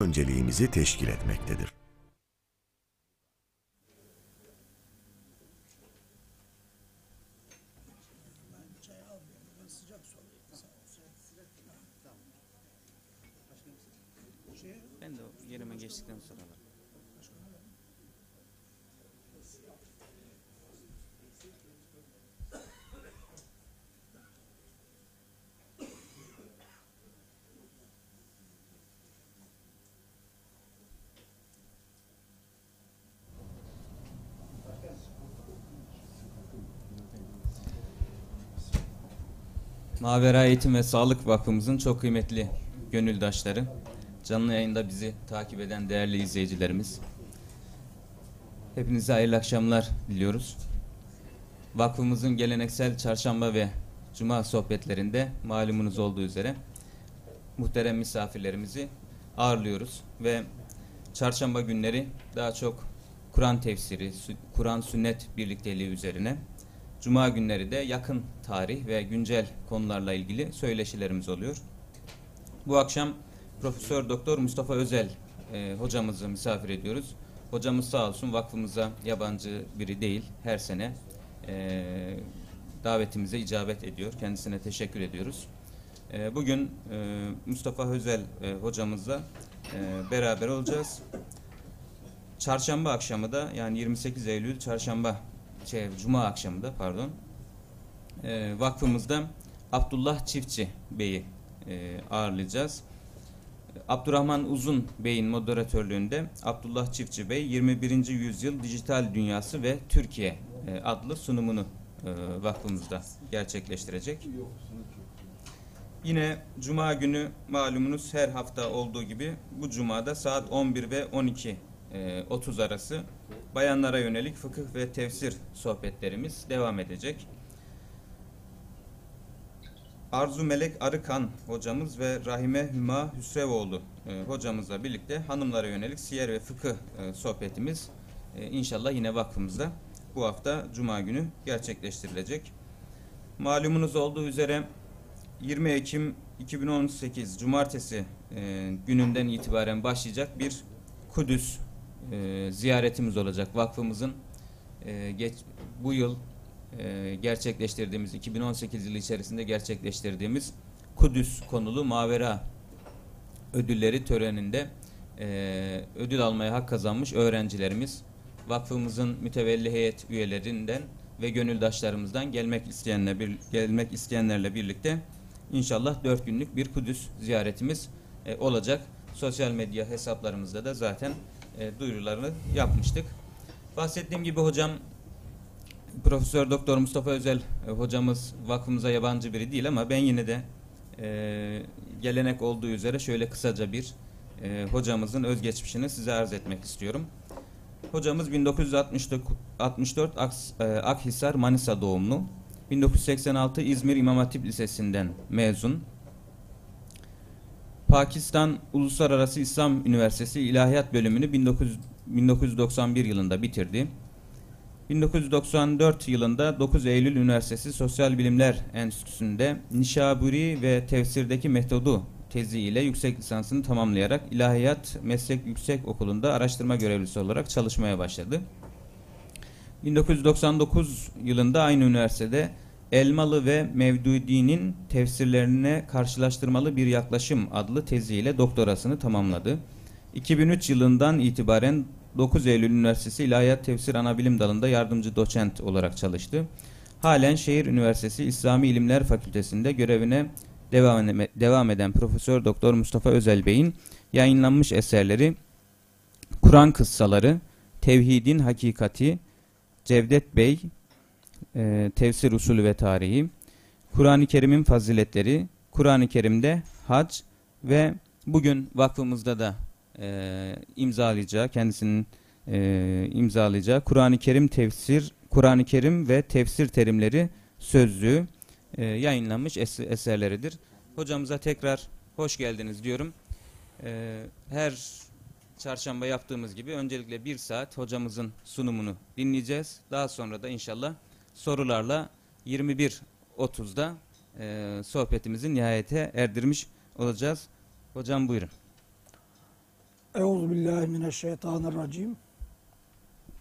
önceliğimizi teşkil etmektedir. Ben de o yerime geçtikten sonra alırım. Mavera Eğitim ve Sağlık Vakfımızın çok kıymetli gönüldaşları, canlı yayında bizi takip eden değerli izleyicilerimiz. Hepinize hayırlı akşamlar diliyoruz. Vakfımızın geleneksel çarşamba ve cuma sohbetlerinde malumunuz olduğu üzere muhterem misafirlerimizi ağırlıyoruz ve çarşamba günleri daha çok Kur'an tefsiri, Kur'an sünnet birlikteliği üzerine Cuma günleri de yakın tarih ve güncel konularla ilgili söyleşilerimiz oluyor. Bu akşam Profesör Doktor Mustafa Özel e, hocamızı misafir ediyoruz. Hocamız sağ olsun vakfımıza yabancı biri değil. Her sene e, davetimize icabet ediyor. Kendisine teşekkür ediyoruz. E, bugün e, Mustafa Özel e, hocamızla e, beraber olacağız. Çarşamba akşamı da yani 28 Eylül çarşamba şey cuma akşamı da pardon e, vakfımızda Abdullah Çiftçi Bey'i e, ağırlayacağız. Abdurrahman Uzun Bey'in moderatörlüğünde Abdullah Çiftçi Bey 21. yüzyıl dijital dünyası ve Türkiye e, adlı sunumunu e, vakfımızda gerçekleştirecek. Yine Cuma günü malumunuz her hafta olduğu gibi bu Cuma'da saat 11 ve 12 e, 30 arası bayanlara yönelik fıkıh ve tefsir sohbetlerimiz devam edecek. Arzu Melek Arıkan hocamız ve Rahime Hüma Hüsrevoğlu e, hocamızla birlikte hanımlara yönelik siyer ve fıkıh e, sohbetimiz e, inşallah yine vakfımızda bu hafta Cuma günü gerçekleştirilecek. Malumunuz olduğu üzere 20 Ekim 2018 Cumartesi e, gününden itibaren başlayacak bir Kudüs e, ziyaretimiz olacak vakfımızın e, geç, bu yıl e, gerçekleştirdiğimiz 2018 yılı içerisinde gerçekleştirdiğimiz Kudüs konulu Mavera ödülleri töreninde e, ödül almaya hak kazanmış öğrencilerimiz vakfımızın mütevelli heyet üyelerinden ve gönüldaşlarımızdan gelmek isteyenler bir, gelmek isteyenlerle birlikte inşallah dört günlük bir Kudüs ziyaretimiz e, olacak. Sosyal medya hesaplarımızda da zaten e, duyurularını yapmıştık. Bahsettiğim gibi hocam Profesör Doktor Mustafa Özel e, hocamız vakfımıza yabancı biri değil ama ben yine de e, gelenek olduğu üzere şöyle kısaca bir e, hocamızın özgeçmişini size arz etmek istiyorum. Hocamız 1964 Aks- e, Akhisar Manisa doğumlu. 1986 İzmir İmam Hatip Lisesi'nden mezun. Pakistan Uluslararası İslam Üniversitesi İlahiyat Bölümünü 19, 1991 yılında bitirdi. 1994 yılında 9 Eylül Üniversitesi Sosyal Bilimler Enstitüsü'nde Nişaburi ve Tefsirdeki Metodu tezi ile yüksek lisansını tamamlayarak İlahiyat Meslek Yüksek Okulu'nda araştırma görevlisi olarak çalışmaya başladı. 1999 yılında aynı üniversitede Elmalı ve Mevdudi'nin tefsirlerine karşılaştırmalı bir yaklaşım adlı teziyle doktorasını tamamladı. 2003 yılından itibaren 9 Eylül Üniversitesi İlahiyat Tefsir Anabilim Dalı'nda yardımcı doçent olarak çalıştı. Halen Şehir Üniversitesi İslami İlimler Fakültesi'nde görevine devam, eden Profesör Doktor Mustafa Özel Bey'in yayınlanmış eserleri Kur'an Kıssaları, Tevhidin Hakikati, Cevdet Bey, e, Tefsir Usulü ve Tarihi, Kur'an-ı Kerim'in Faziletleri, Kur'an-ı Kerim'de Hac ve bugün vakfımızda da e, imzalayacağı, kendisinin e, imzalayacağı Kur'an-ı Kerim tefsir, Kur'an-ı Kerim ve tefsir terimleri sözlüğü e, yayınlanmış es- eserleridir. Hocamıza tekrar hoş geldiniz diyorum. E, her çarşamba yaptığımız gibi öncelikle bir saat hocamızın sunumunu dinleyeceğiz. Daha sonra da inşallah sorularla 21.30'da e, sohbetimizi nihayete erdirmiş olacağız. Hocam buyurun. Euzu billahi mineşşeytanirracim.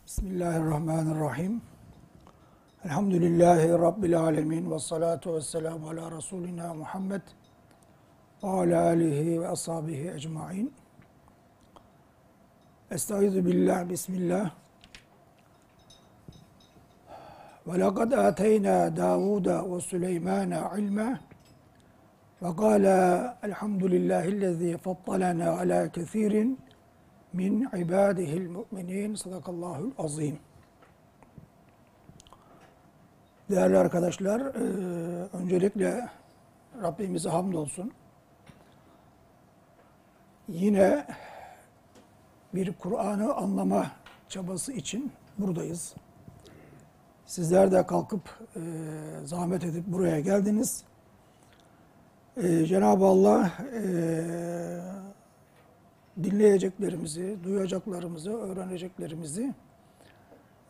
Bismillahirrahmanirrahim. Elhamdülillahi rabbil alamin ve salatu vesselamu ala rasulina Muhammed ve ala alihi ve ashabihi ecmaîn. Estaizu billah bismillah. Lekad ateyna Davuda ve Süleymana ilma ve kâle elhamdülillahillezî fattalana ala kethirin min ibadihil mu'minin sadakallahul azim. Değerli arkadaşlar, e, öncelikle Rabbimize hamdolsun. Yine bir Kur'an'ı anlama çabası için buradayız. Sizler de kalkıp e, zahmet edip buraya geldiniz. E, Cenab-ı Allah e, dinleyeceklerimizi, duyacaklarımızı, öğreneceklerimizi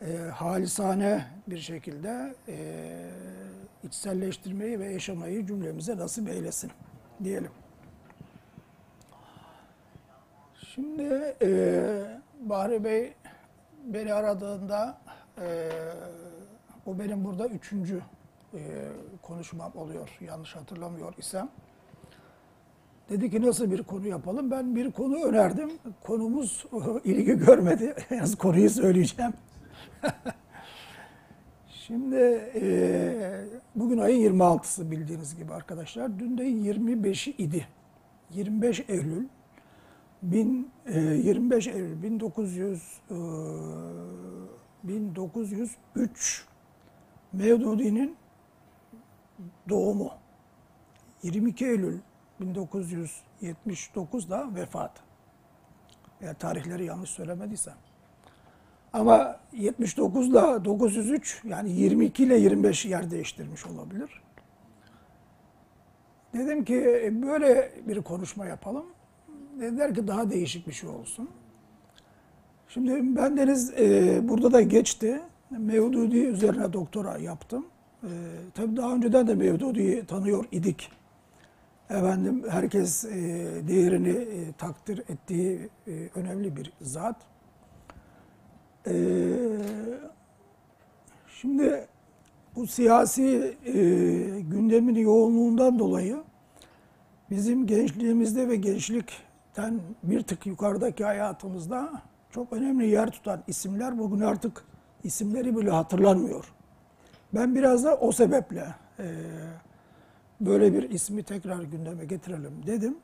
e, halisane bir şekilde e, içselleştirmeyi ve yaşamayı cümlemize nasip eylesin diyelim. Şimdi e, Bahri Bey beni aradığında e, o benim burada üçüncü e, konuşmam oluyor yanlış hatırlamıyor isem. Dedi ki nasıl bir konu yapalım? Ben bir konu önerdim. Konumuz ilgi görmedi. Yalnız konuyu söyleyeceğim. Şimdi e, bugün ayın 26'sı bildiğiniz gibi arkadaşlar. Dün de 25'i idi. 25 Eylül bin, e, 25 Eylül 1900 e, 1903 Mevdudi'nin doğumu. 22 Eylül 1979'da vefat. Eğer tarihleri yanlış söylemediysem. Ama 79 ile 903 yani 22 ile 25 yer değiştirmiş olabilir. Dedim ki "E, böyle bir konuşma yapalım. Dediler ki daha değişik bir şey olsun. Şimdi ben deniz e, burada da geçti. Mevdudi üzerine doktora yaptım. E, tabii daha önceden de Mevdudi'yi tanıyor idik. Efendim herkes e, değerini e, takdir ettiği e, önemli bir zat. E, şimdi bu siyasi e, gündemin yoğunluğundan dolayı bizim gençliğimizde ve gençlikten bir tık yukarıdaki hayatımızda çok önemli yer tutan isimler bugün artık isimleri bile hatırlanmıyor. Ben biraz da o sebeple e, böyle bir ismi tekrar gündeme getirelim dedim.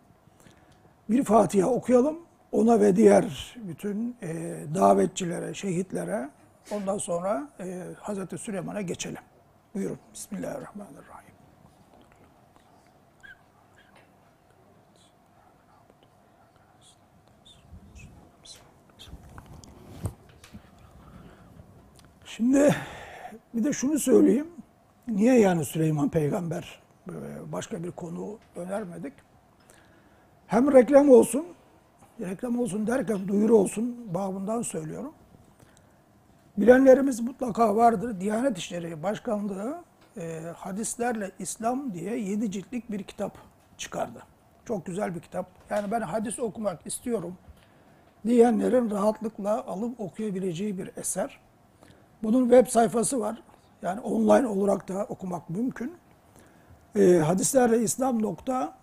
Bir Fatiha okuyalım. Ona ve diğer bütün e, davetçilere, şehitlere ondan sonra e, Hazreti Süleyman'a geçelim. Buyurun. Bismillahirrahmanirrahim. Şimdi bir de şunu söyleyeyim. Niye yani Süleyman peygamber e, başka bir konu önermedik? Hem reklam olsun, reklam olsun derken duyuru olsun babından söylüyorum. Bilenlerimiz mutlaka vardır. Diyanet İşleri Başkanlığı e, hadislerle İslam diye yedi ciltlik bir kitap çıkardı. Çok güzel bir kitap. Yani ben hadis okumak istiyorum diyenlerin rahatlıkla alıp okuyabileceği bir eser. Bunun web sayfası var. Yani online olarak da okumak mümkün. E, hadislerle İslam nokta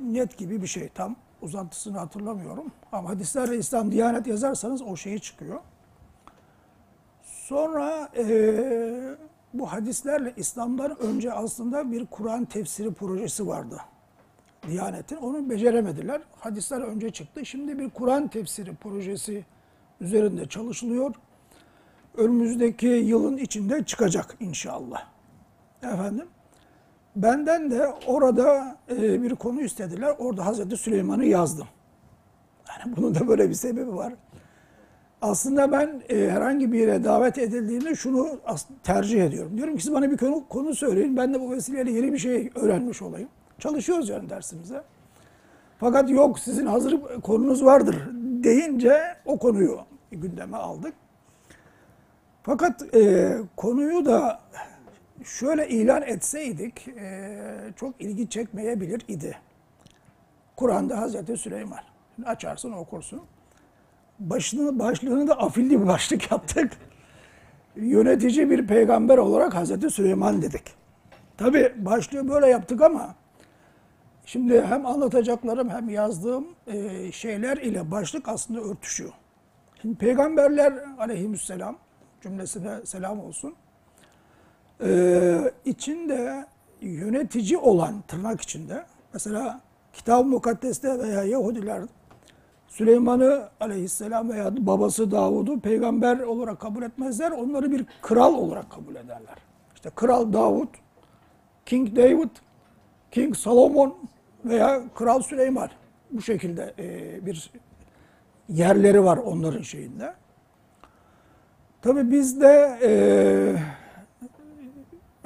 net gibi bir şey. Tam uzantısını hatırlamıyorum. Ama hadislerle İslam Diyanet yazarsanız o şeyi çıkıyor. Sonra e, bu hadislerle İslam'dan önce aslında bir Kur'an tefsiri projesi vardı. Diyanet'in. Onu beceremediler. Hadisler önce çıktı. Şimdi bir Kur'an tefsiri projesi üzerinde çalışılıyor. Önümüzdeki yılın içinde çıkacak inşallah. Efendim. Benden de orada e, bir konu istediler. Orada Hazreti Süleyman'ı yazdım. Yani bunun da böyle bir sebebi var. Aslında ben e, herhangi bir yere davet edildiğinde şunu tercih ediyorum. Diyorum ki siz bana bir konu, konu söyleyin. Ben de bu vesileyle yeni bir şey öğrenmiş olayım. Çalışıyoruz yani dersimize. Fakat yok sizin hazır konunuz vardır deyince o konuyu gündeme aldık. Fakat e, konuyu da şöyle ilan etseydik e, çok ilgi çekmeyebilir idi. Kur'an'da Hazreti Süleyman. Şimdi açarsın okursun. Başını, başlığını da afilli bir başlık yaptık. Yönetici bir peygamber olarak Hazreti Süleyman dedik. Tabi başlığı böyle yaptık ama şimdi hem anlatacaklarım hem yazdığım e, şeyler ile başlık aslında örtüşüyor. Şimdi peygamberler aleyhisselam cümlesine selam olsun. Ee, içinde yönetici olan tırnak içinde mesela Kitab-ı Mukaddes'te veya Yahudiler Süleyman'ı aleyhisselam veya babası Davud'u peygamber olarak kabul etmezler. Onları bir kral olarak kabul ederler. İşte Kral Davud, King David, King Solomon veya Kral Süleyman. Bu şekilde e, bir yerleri var onların şeyinde. Tabii bizde e,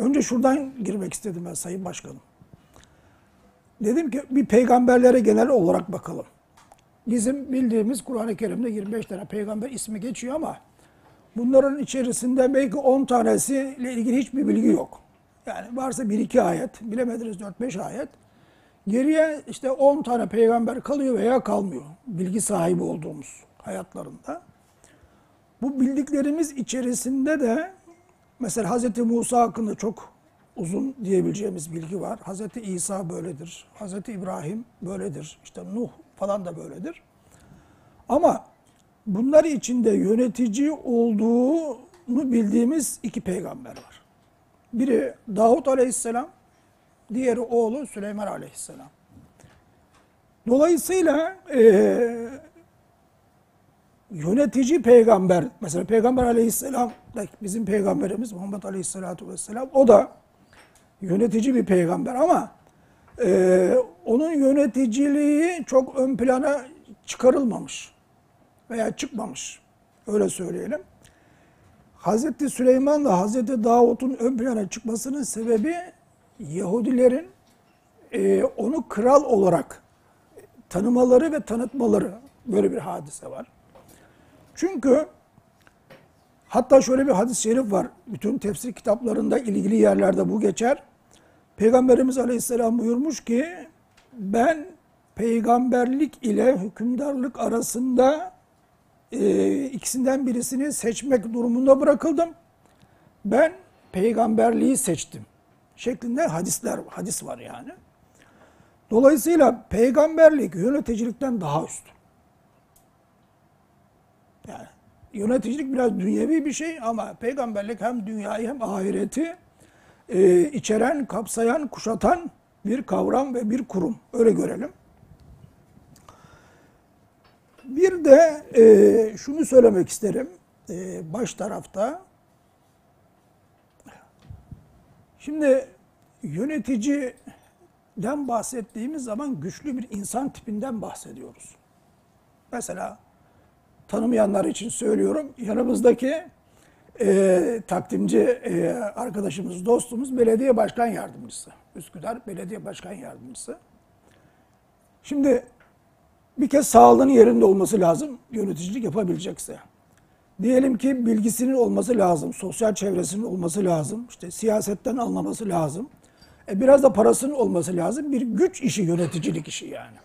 önce şuradan girmek istedim ben Sayın Başkanım. Dedim ki bir peygamberlere genel olarak bakalım. Bizim bildiğimiz Kur'an-ı Kerim'de 25 tane peygamber ismi geçiyor ama bunların içerisinde belki 10 tanesiyle ilgili hiçbir bilgi yok. Yani varsa 1-2 ayet, bilemediniz 4-5 ayet. Geriye işte 10 tane peygamber kalıyor veya kalmıyor. Bilgi sahibi olduğumuz hayatlarında. Bu bildiklerimiz içerisinde de mesela Hz. Musa hakkında çok uzun diyebileceğimiz bilgi var. Hz. İsa böyledir. Hz. İbrahim böyledir. İşte Nuh falan da böyledir. Ama bunlar içinde yönetici olduğunu bildiğimiz iki peygamber var. Biri Davut Aleyhisselam, diğeri oğlu Süleyman Aleyhisselam. Dolayısıyla e, yönetici peygamber, mesela Peygamber Aleyhisselam, bizim peygamberimiz Muhammed Aleyhisselatu Vesselam, o da yönetici bir peygamber ama e, onun yöneticiliği çok ön plana çıkarılmamış veya çıkmamış. Öyle söyleyelim. Hazreti Süleyman'la Hazreti Davut'un ön plana çıkmasının sebebi Yahudilerin e, onu kral olarak tanımaları ve tanıtmaları böyle bir hadise var. Çünkü hatta şöyle bir hadis-i şerif var. Bütün tefsir kitaplarında ilgili yerlerde bu geçer. Peygamberimiz Aleyhisselam buyurmuş ki ben peygamberlik ile hükümdarlık arasında e, ikisinden birisini seçmek durumunda bırakıldım. Ben peygamberliği seçtim. Şeklinde hadisler, hadis var yani. Dolayısıyla peygamberlik yöneticilikten daha üstün. Yani yöneticilik biraz dünyevi bir şey ama peygamberlik hem dünyayı hem ahireti e, içeren, kapsayan, kuşatan bir kavram ve bir kurum. Öyle görelim. Bir de e, şunu söylemek isterim. E, baş tarafta Şimdi yöneticiden bahsettiğimiz zaman güçlü bir insan tipinden bahsediyoruz. Mesela tanımayanlar için söylüyorum. Yanımızdaki e, takdimci e, arkadaşımız, dostumuz belediye başkan yardımcısı. Üsküdar Belediye Başkan Yardımcısı. Şimdi bir kez sağlığının yerinde olması lazım yöneticilik yapabilecekse. Diyelim ki bilgisinin olması lazım, sosyal çevresinin olması lazım, işte siyasetten anlaması lazım. E biraz da parasının olması lazım. Bir güç işi yöneticilik işi yani.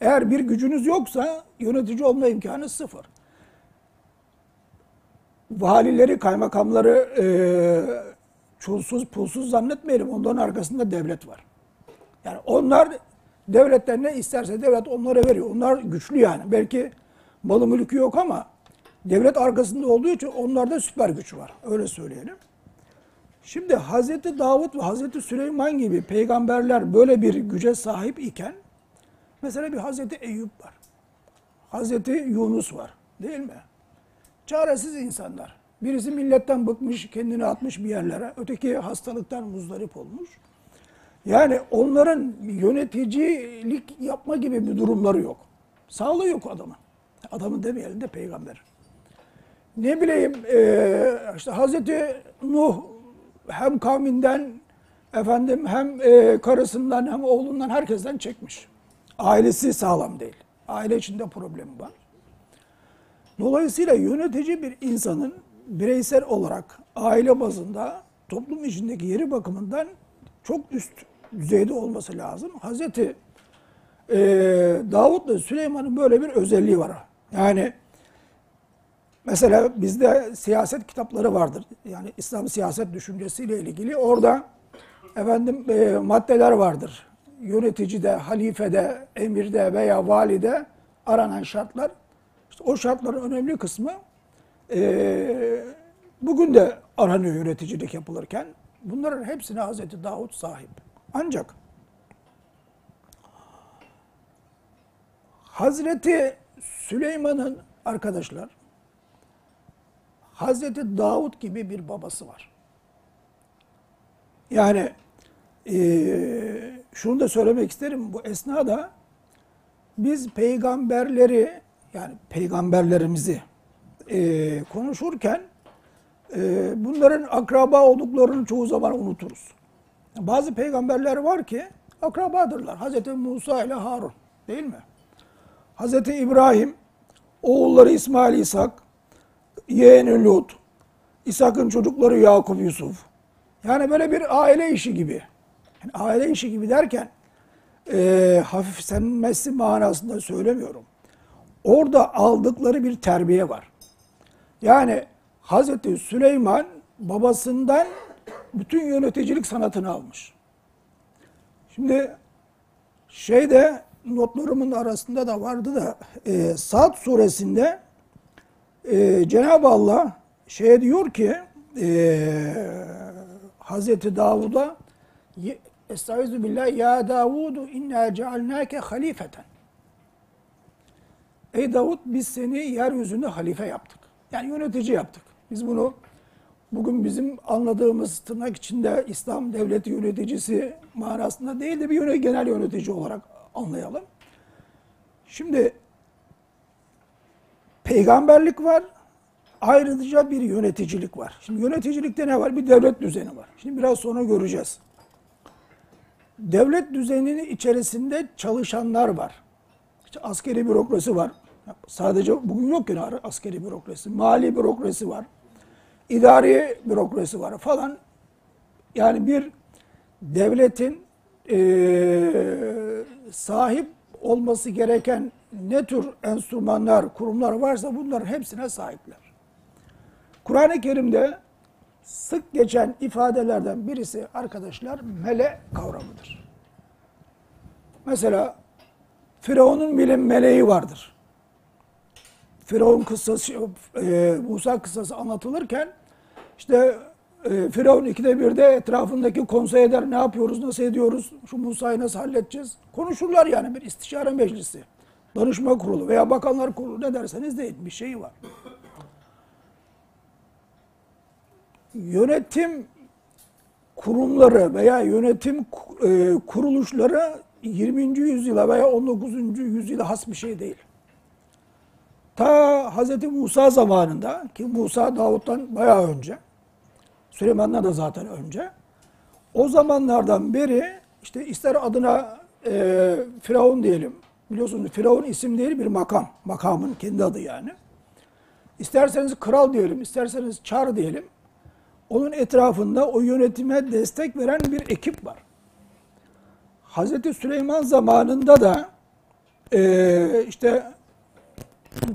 Eğer bir gücünüz yoksa yönetici olma imkanı sıfır. Valileri, kaymakamları e, çulsuz, pulsuz zannetmeyelim. Onların arkasında devlet var. Yani onlar devletten ne isterse devlet onlara veriyor. Onlar güçlü yani. Belki malı mülkü yok ama devlet arkasında olduğu için onlarda süper güç var. Öyle söyleyelim. Şimdi Hazreti Davut ve Hazreti Süleyman gibi peygamberler böyle bir güce sahip iken mesela bir Hazreti Eyüp var. Hazreti Yunus var. Değil mi? Çaresiz insanlar. Birisi milletten bıkmış, kendini atmış bir yerlere. Öteki hastalıktan muzdarip olmuş. Yani onların yöneticilik yapma gibi bir durumları yok. Sağlığı yok adamın. Adamın demeyelim de peygamber. Ne bileyim e, işte Hazreti Nuh hem kavminden efendim hem e, karısından hem oğlundan herkesten çekmiş. Ailesi sağlam değil. Aile içinde problemi var. Dolayısıyla yönetici bir insanın bireysel olarak aile bazında toplum içindeki yeri bakımından çok üst düzeyde olması lazım. Hazreti e, Davut'la Süleyman'ın böyle bir özelliği var. Yani mesela bizde siyaset kitapları vardır. Yani İslam siyaset düşüncesiyle ilgili. Orada efendim e, maddeler vardır. Yöneticide, halifede, emirde veya valide aranan şartlar. O şartların önemli kısmı e, bugün de aranıyor yöneticilik yapılırken. Bunların hepsine Hazreti Davut sahip. Ancak Hazreti Süleyman'ın arkadaşlar Hazreti Davut gibi bir babası var. Yani eee, şunu da söylemek isterim bu esnada biz peygamberleri yani peygamberlerimizi eee, konuşurken eee, bunların akraba olduklarını çoğu zaman unuturuz. Bazı peygamberler var ki akrabadırlar. Hazreti Musa ile Harun değil mi? Hazreti İbrahim, oğulları İsmail, İshak, yeğeni Lut, İshak'ın çocukları Yakup, Yusuf. Yani böyle bir aile işi gibi. Yani aile işi gibi derken e, hafifsenmesi manasında söylemiyorum. Orada aldıkları bir terbiye var. Yani Hazreti Süleyman babasından bütün yöneticilik sanatını almış. Şimdi şeyde notlarımın arasında da vardı da e, Sad suresinde e, Cenab-ı Allah şeye diyor ki e, Hazreti Davud'a "Ye- Estaizu billah ya Davudu inna cealnake halifeten. Ey Davud biz seni yeryüzünde halife yaptık. Yani yönetici yaptık. Biz bunu bugün bizim anladığımız tırnak içinde İslam devleti yöneticisi manasında değil de bir yöne, genel yönetici olarak anlayalım. Şimdi peygamberlik var. Ayrıca bir yöneticilik var. Şimdi yöneticilikte ne var? Bir devlet düzeni var. Şimdi biraz sonra göreceğiz. Devlet düzeninin içerisinde çalışanlar var. İşte askeri bürokrasi var. Sadece bugün yok yani askeri bürokrasi. Mali bürokrasi var. İdari bürokrasi var falan. Yani bir devletin eee, sahip olması gereken ne tür enstrümanlar, kurumlar varsa bunların hepsine sahipler. Kur'an-ı Kerim'de sık geçen ifadelerden birisi arkadaşlar mele kavramıdır. Mesela Firavun'un bile meleği vardır. Firavun kıssası, e, Musa kıssası anlatılırken işte e, Firavun ikide birde etrafındaki konsey eder ne yapıyoruz, nasıl ediyoruz, şu Musa'yı nasıl halledeceğiz. Konuşurlar yani bir istişare meclisi, danışma kurulu veya bakanlar kurulu ne derseniz deyin bir şey var. Yönetim kurumları veya yönetim e, kuruluşları 20. yüzyıla veya 19. yüzyıla has bir şey değil. Ta Hz. Musa zamanında ki Musa Davut'tan bayağı önce, Süleyman'dan da zaten önce, o zamanlardan beri işte ister adına e, Firavun diyelim, biliyorsunuz Firavun isim değil bir makam, makamın kendi adı yani. İsterseniz kral diyelim, isterseniz çar diyelim. Onun etrafında o yönetime destek veren bir ekip var. Hazreti Süleyman zamanında da e, işte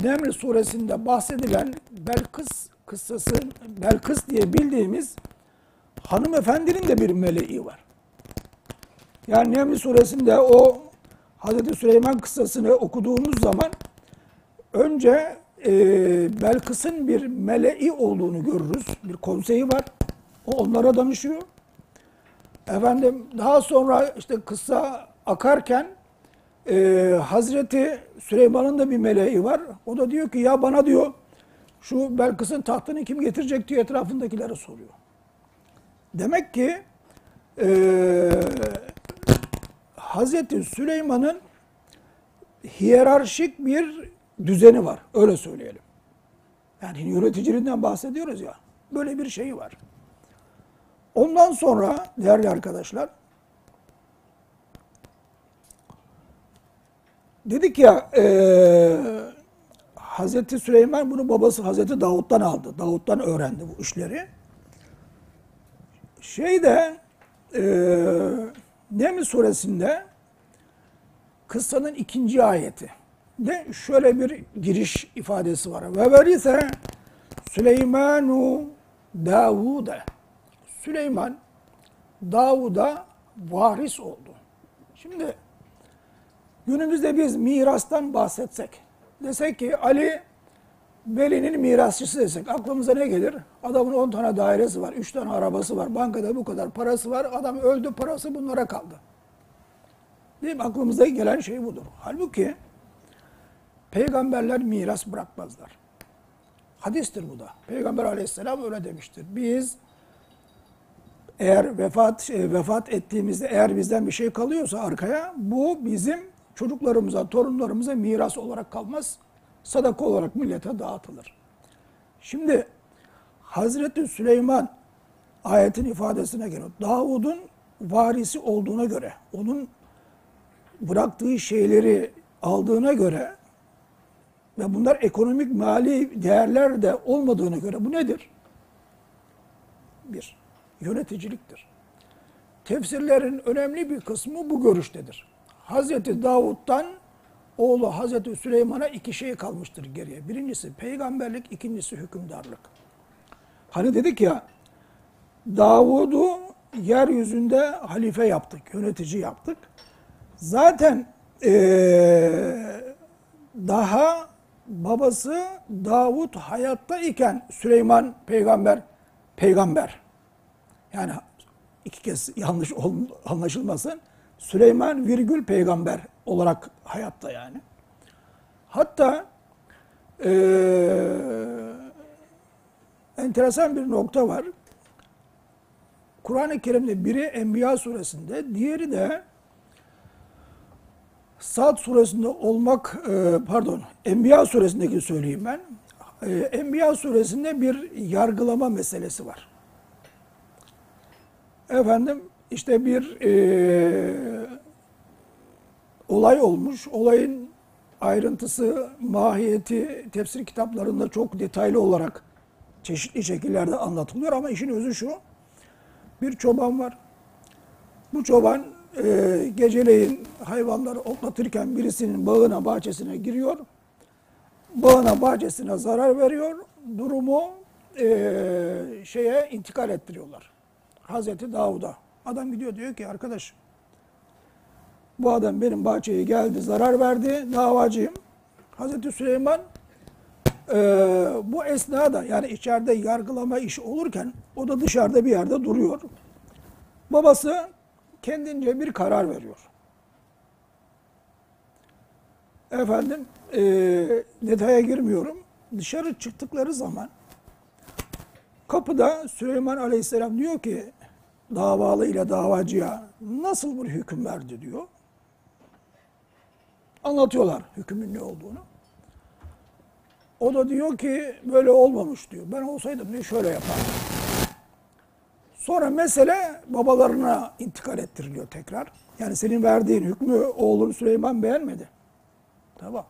Neml suresinde bahsedilen Belkıs kıssası, Belkıs diye bildiğimiz hanımefendinin de bir meleği var. Yani Neml suresinde o Hazreti Süleyman kıssasını okuduğumuz zaman önce e, Belkıs'ın bir meleği olduğunu görürüz. Bir konseyi var. O onlara danışıyor. Efendim daha sonra işte kıssa akarken e, Hazreti Süleyman'ın da bir meleği var. O da diyor ki ya bana diyor şu Belkıs'ın tahtını kim getirecek diye etrafındakilere soruyor. Demek ki e, Hazreti Süleyman'ın hiyerarşik bir düzeni var. Öyle söyleyelim. Yani yöneticiliğinden bahsediyoruz ya. Böyle bir şey var. Ondan sonra değerli arkadaşlar dedik ya e, Hazreti Süleyman bunu babası Hazreti Davut'tan aldı. Davut'tan öğrendi bu işleri. Şeyde e, Neml suresinde kıssanın ikinci ayeti de şöyle bir giriş ifadesi var. Ve verise Süleymanu Davud'a. Süleyman Davud'a varis oldu. Şimdi günümüzde biz mirastan bahsetsek, desek ki Ali Veli'nin mirasçısı desek aklımıza ne gelir? Adamın 10 tane dairesi var, 3 tane arabası var, bankada bu kadar parası var. Adam öldü, parası bunlara kaldı. Değil mi? Aklımıza gelen şey budur. Halbuki peygamberler miras bırakmazlar. Hadistir bu da. Peygamber aleyhisselam öyle demiştir. Biz eğer vefat e, vefat ettiğimizde eğer bizden bir şey kalıyorsa arkaya bu bizim çocuklarımıza, torunlarımıza miras olarak kalmaz. Sadaka olarak millete dağıtılır. Şimdi Hazreti Süleyman ayetin ifadesine göre Davud'un varisi olduğuna göre, onun bıraktığı şeyleri aldığına göre ve bunlar ekonomik mali değerler de olmadığına göre bu nedir? Bir, yöneticiliktir. Tefsirlerin önemli bir kısmı bu görüştedir. Hazreti Davud'dan oğlu Hazreti Süleyman'a iki şey kalmıştır geriye. Birincisi peygamberlik, ikincisi hükümdarlık. Hani dedik ya, Davud'u yeryüzünde halife yaptık, yönetici yaptık. Zaten eee, daha babası Davud hayatta iken Süleyman peygamber peygamber. Yani iki kez yanlış anlaşılmasın. Süleyman virgül peygamber olarak hayatta yani. Hatta eee, enteresan bir nokta var. Kur'an-ı Kerim'de biri Enbiya suresinde, diğeri de Sad suresinde olmak, e, pardon, Enbiya suresindeki söyleyeyim ben. E, Enbiya suresinde bir yargılama meselesi var. Efendim, işte bir e, olay olmuş. Olayın ayrıntısı, mahiyeti tefsir kitaplarında çok detaylı olarak çeşitli şekillerde anlatılıyor ama işin özü şu. Bir çoban var. Bu çoban e, geceleyin hayvanları otlatırken birisinin bağına, bahçesine giriyor. Bağına, bahçesine zarar veriyor. Durumu e, şeye intikal ettiriyorlar. Hazreti Davud'a. Adam gidiyor diyor ki arkadaş bu adam benim bahçeye geldi, zarar verdi, davacıyım. Hazreti Süleyman e, bu esnada yani içeride yargılama işi olurken o da dışarıda bir yerde duruyor. Babası kendince bir karar veriyor. Efendim e, detaya girmiyorum. Dışarı çıktıkları zaman kapıda Süleyman Aleyhisselam diyor ki davalı ile davacıya nasıl bir hüküm verdi diyor. Anlatıyorlar hükmün ne olduğunu. O da diyor ki böyle olmamış diyor. Ben olsaydım diyor şöyle yapardım. Sonra mesele babalarına intikal ettiriliyor tekrar. Yani senin verdiğin hükmü oğlun Süleyman beğenmedi. Tamam.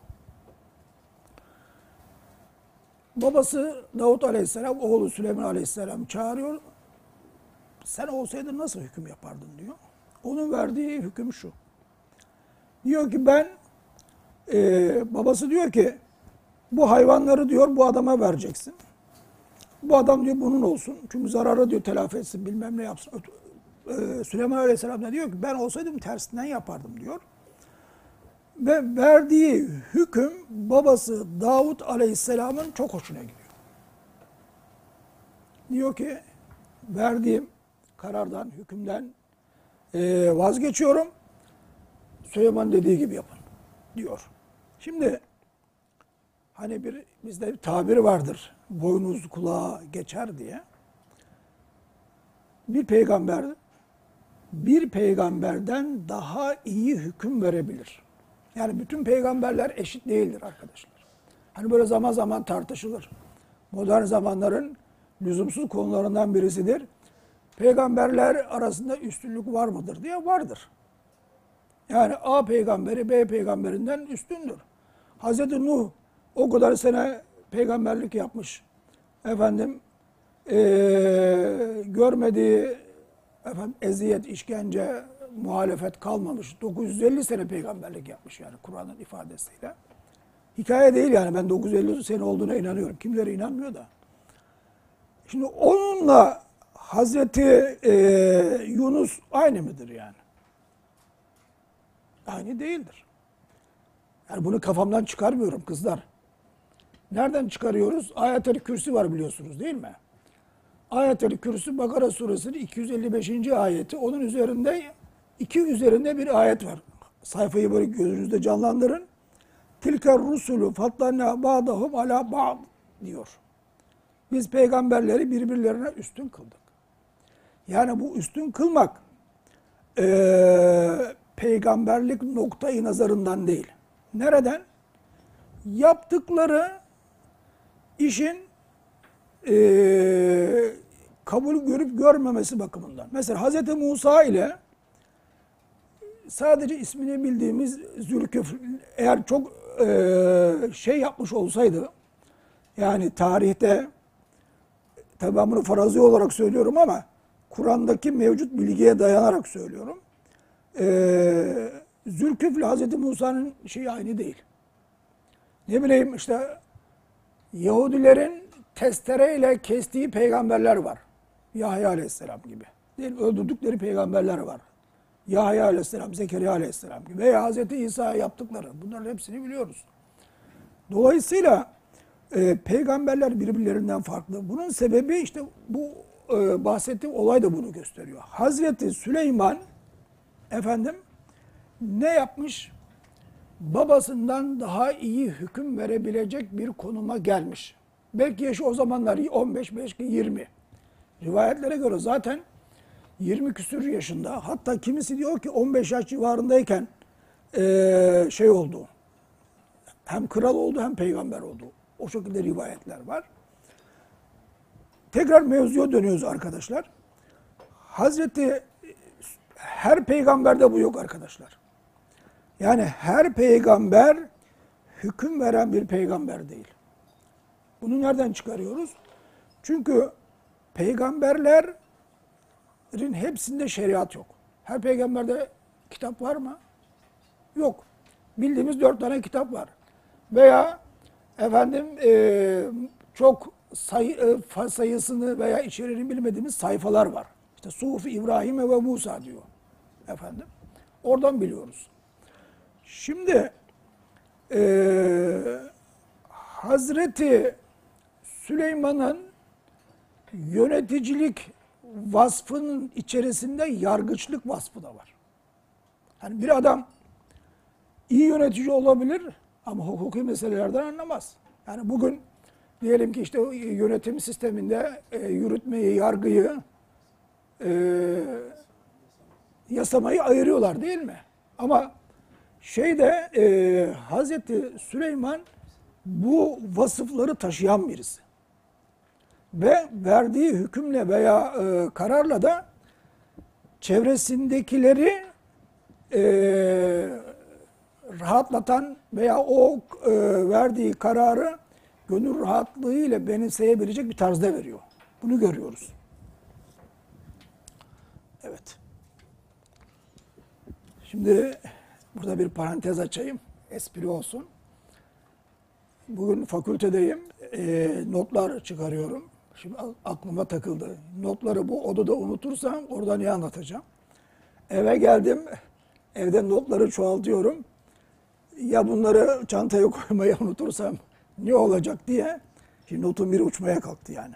Babası Davut Aleyhisselam, oğlu Süleyman Aleyhisselam çağırıyor. Sen olsaydın nasıl hüküm yapardın diyor. Onun verdiği hüküm şu. Diyor ki ben, e, babası diyor ki bu hayvanları diyor bu adama vereceksin. Bu adam diyor bunun olsun. Çünkü zararı diyor telafi etsin bilmem ne yapsın. Ee, Süleyman Aleyhisselam da diyor ki ben olsaydım tersinden yapardım diyor. Ve verdiği hüküm babası Davut Aleyhisselam'ın çok hoşuna gidiyor. Diyor ki verdiğim karardan, hükümden e, vazgeçiyorum. Süleyman dediği gibi yapın diyor. Şimdi Hani bir bizde bir tabir vardır. Boynuz kulağa geçer diye. Bir peygamber bir peygamberden daha iyi hüküm verebilir. Yani bütün peygamberler eşit değildir arkadaşlar. Hani böyle zaman zaman tartışılır. Modern zamanların lüzumsuz konularından birisidir. Peygamberler arasında üstünlük var mıdır diye vardır. Yani A peygamberi B peygamberinden üstündür. Hazreti Nuh o kadar sene peygamberlik yapmış. Efendim eee, görmediği efendim eziyet, işkence, muhalefet kalmamış. 950 sene peygamberlik yapmış yani Kur'an'ın ifadesiyle. Hikaye değil yani ben 950 sene olduğuna inanıyorum. Kimleri inanmıyor da. Şimdi onunla Hazreti e, Yunus aynı mıdır yani? Aynı değildir. Yani bunu kafamdan çıkarmıyorum kızlar. Nereden çıkarıyoruz? Ayet-el Kürsi var biliyorsunuz değil mi? Ayet-el Kürsi Bakara suresinin 255. ayeti. Onun üzerinde iki üzerinde bir ayet var. Sayfayı böyle gözünüzde canlandırın. Tilker rusulü fatlanna ba'dahum ala ba'd diyor. Biz peygamberleri birbirlerine üstün kıldık. Yani bu üstün kılmak eee, peygamberlik noktayı nazarından değil. Nereden? Yaptıkları işin eee, kabul görüp görmemesi bakımından. Mesela Hz. Musa ile sadece ismini bildiğimiz Zülküfl eğer çok eee, şey yapmış olsaydı yani tarihte tabi ben bunu farazi olarak söylüyorum ama Kur'an'daki mevcut bilgiye dayanarak söylüyorum. Ee, Zülküfl Hazreti Musa'nın şeyi aynı değil. Ne bileyim işte Yahudilerin testereyle kestiği peygamberler var. Yahya Aleyhisselam gibi. Değil? Öldürdükleri peygamberler var. Yahya Aleyhisselam, Zekeriya Aleyhisselam gibi. Veya Hazreti İsa'ya yaptıkları. Bunların hepsini biliyoruz. Dolayısıyla e, peygamberler birbirlerinden farklı. Bunun sebebi işte bu e, bahsettiğim olay da bunu gösteriyor. Hazreti Süleyman efendim ne yapmış? Babasından daha iyi hüküm verebilecek bir konuma gelmiş. Belki yaşı o zamanlar 15, belki 20. Rivayetlere göre zaten 20 küsür yaşında. Hatta kimisi diyor ki 15 yaş civarındayken e, şey oldu. Hem kral oldu hem peygamber oldu. O şekilde rivayetler var. Tekrar mevzuya dönüyoruz arkadaşlar. Hazreti her peygamberde bu yok arkadaşlar. Yani her peygamber hüküm veren bir peygamber değil. Bunu nereden çıkarıyoruz? Çünkü peygamberlerin hepsinde şeriat yok. Her peygamberde kitap var mı? Yok. Bildiğimiz dört tane kitap var. Veya efendim e, çok sayı, e, sayısını veya içeriğini bilmediğimiz sayfalar var. İşte Sufi İbrahim ve Musa diyor. Efendim. Oradan biliyoruz. Şimdi e, Hazreti Süleyman'ın yöneticilik vasfının içerisinde yargıçlık vasfı da var. Yani bir adam iyi yönetici olabilir ama hukuki meselelerden anlamaz. Yani bugün diyelim ki işte yönetim sisteminde e, yürütmeyi, yargıyı, e, yasamayı ayırıyorlar değil mi? Ama şeyde e, Hazreti Süleyman bu vasıfları taşıyan birisi. Ve verdiği hükümle veya e, kararla da çevresindekileri rahatlatan veya o verdiği kararı gönül rahatlığıyla benimseyebilecek bir tarzda veriyor. Bunu görüyoruz. Evet. Şimdi burada bir parantez açayım. Espri olsun. Bugün fakültedeyim. E, notlar çıkarıyorum. Şimdi aklıma takıldı. Notları bu odada unutursam orada ne anlatacağım? Eve geldim. Evde notları çoğaltıyorum. Ya bunları çantaya koymayı unutursam ne olacak diye. Şimdi notun biri uçmaya kalktı yani.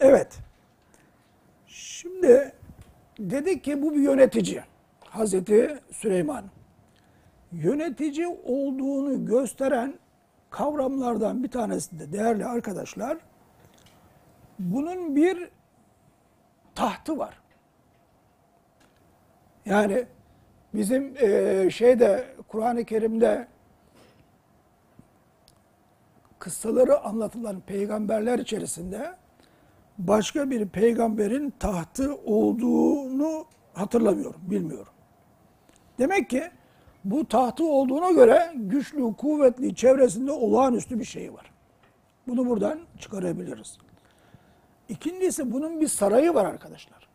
Evet. Şimdi dedik ki bu bir yönetici. Hazreti Süleyman. Yönetici olduğunu gösteren kavramlardan bir tanesi de değerli arkadaşlar, bunun bir tahtı var. Yani bizim eee, şeyde Kur'an-ı Kerim'de kıssaları anlatılan peygamberler içerisinde başka bir peygamberin tahtı olduğunu hatırlamıyorum, bilmiyorum. Demek ki bu tahtı olduğuna göre güçlü, kuvvetli, çevresinde olağanüstü bir şey var. Bunu buradan çıkarabiliriz. İkincisi bunun bir sarayı var arkadaşlar.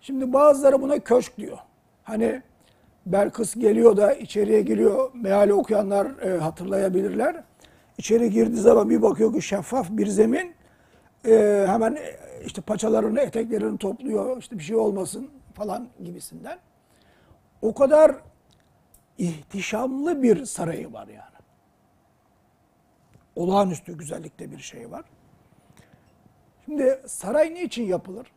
Şimdi bazıları buna köşk diyor. Hani Belkıs geliyor da içeriye giriyor. Meali okuyanlar e, hatırlayabilirler. İçeri girdiği zaman bir bakıyor ki şeffaf bir zemin. E, hemen e, işte paçalarını, eteklerini topluyor. İşte bir şey olmasın falan gibisinden. O kadar ihtişamlı bir sarayı var yani. Olağanüstü güzellikte bir şey var. Şimdi saray niçin yapılır?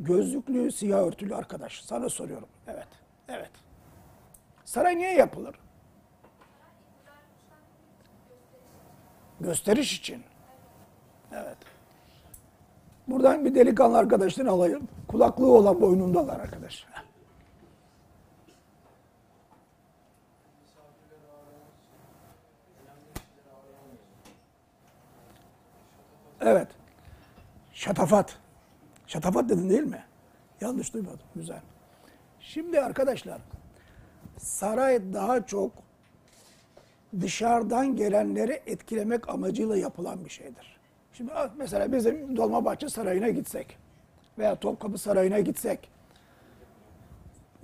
Gözlüklü, siyah örtülü arkadaş. Sana soruyorum. Evet. Evet. Saray niye yapılır? Gösteriş için. Evet. Buradan bir delikanlı arkadaştan alayım. Kulaklığı olan boynundalar arkadaş. Evet. Şatafat. Şatafat dedin değil mi? Yanlış duymadım. Güzel. Şimdi arkadaşlar saray daha çok dışarıdan gelenleri etkilemek amacıyla yapılan bir şeydir. Şimdi ah, mesela bizim Dolmabahçe Sarayı'na gitsek veya Topkapı Sarayı'na gitsek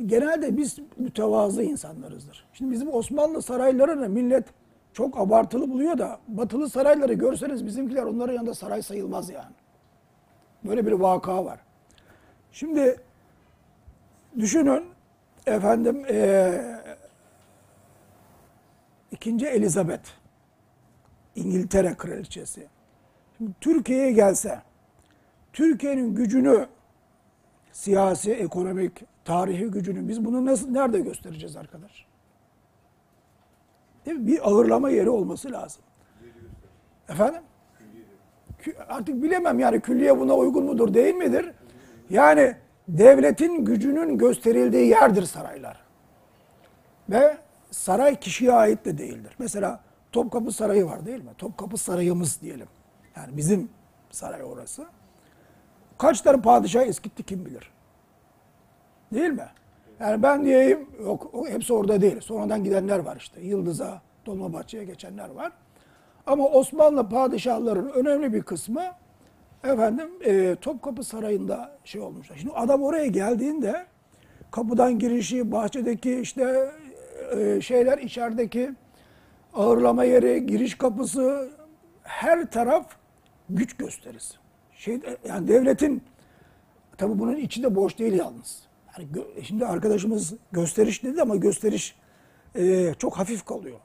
genelde biz mütevazı insanlarızdır. Şimdi bizim Osmanlı saraylarını millet çok abartılı buluyor da batılı sarayları görseniz bizimkiler onların yanında saray sayılmaz yani. Böyle bir vaka var. Şimdi düşünün efendim eee ikinci Elizabeth İngiltere kraliçesi. Şimdi Türkiye'ye gelse Türkiye'nin gücünü siyasi, ekonomik, tarihi gücünü biz bunu nasıl nerede göstereceğiz arkadaş? Değil mi? Bir ağırlama yeri olması lazım. Efendim? Artık bilemem yani külliye buna uygun mudur değil midir? Yani devletin gücünün gösterildiği yerdir saraylar. Ve saray kişiye ait de değildir. Mesela Topkapı Sarayı var değil mi? Topkapı Sarayımız diyelim. Yani bizim saray orası. Kaç tane padişah eskitti kim bilir. Değil mi? Yani ben diyeyim, yok hepsi orada değil. Sonradan gidenler var işte. Yıldız'a, Dolmabahçe'ye geçenler var. Ama Osmanlı padişahların önemli bir kısmı efendim e, Topkapı Sarayı'nda şey olmuşlar. Şimdi adam oraya geldiğinde kapıdan girişi, bahçedeki işte e, şeyler içerideki ağırlama yeri, giriş kapısı her taraf güç gösterisi. Şey yani devletin tabii bunun içi de boş değil yalnız. Yani şimdi arkadaşımız gösteriş dedi ama gösteriş e, çok hafif kalıyor.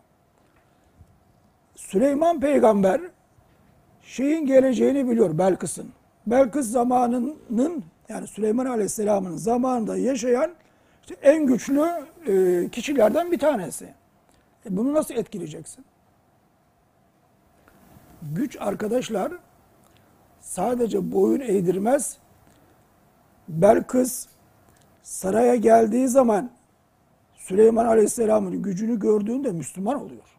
Süleyman peygamber şeyin geleceğini biliyor Belkıs'ın. Belkıs zamanının yani Süleyman Aleyhisselam'ın zamanında yaşayan işte en güçlü e, kişilerden bir tanesi. E, bunu nasıl etkileyeceksin? Güç arkadaşlar sadece boyun eğdirmez. Belkıs saraya geldiği zaman Süleyman Aleyhisselam'ın gücünü gördüğünde Müslüman oluyor.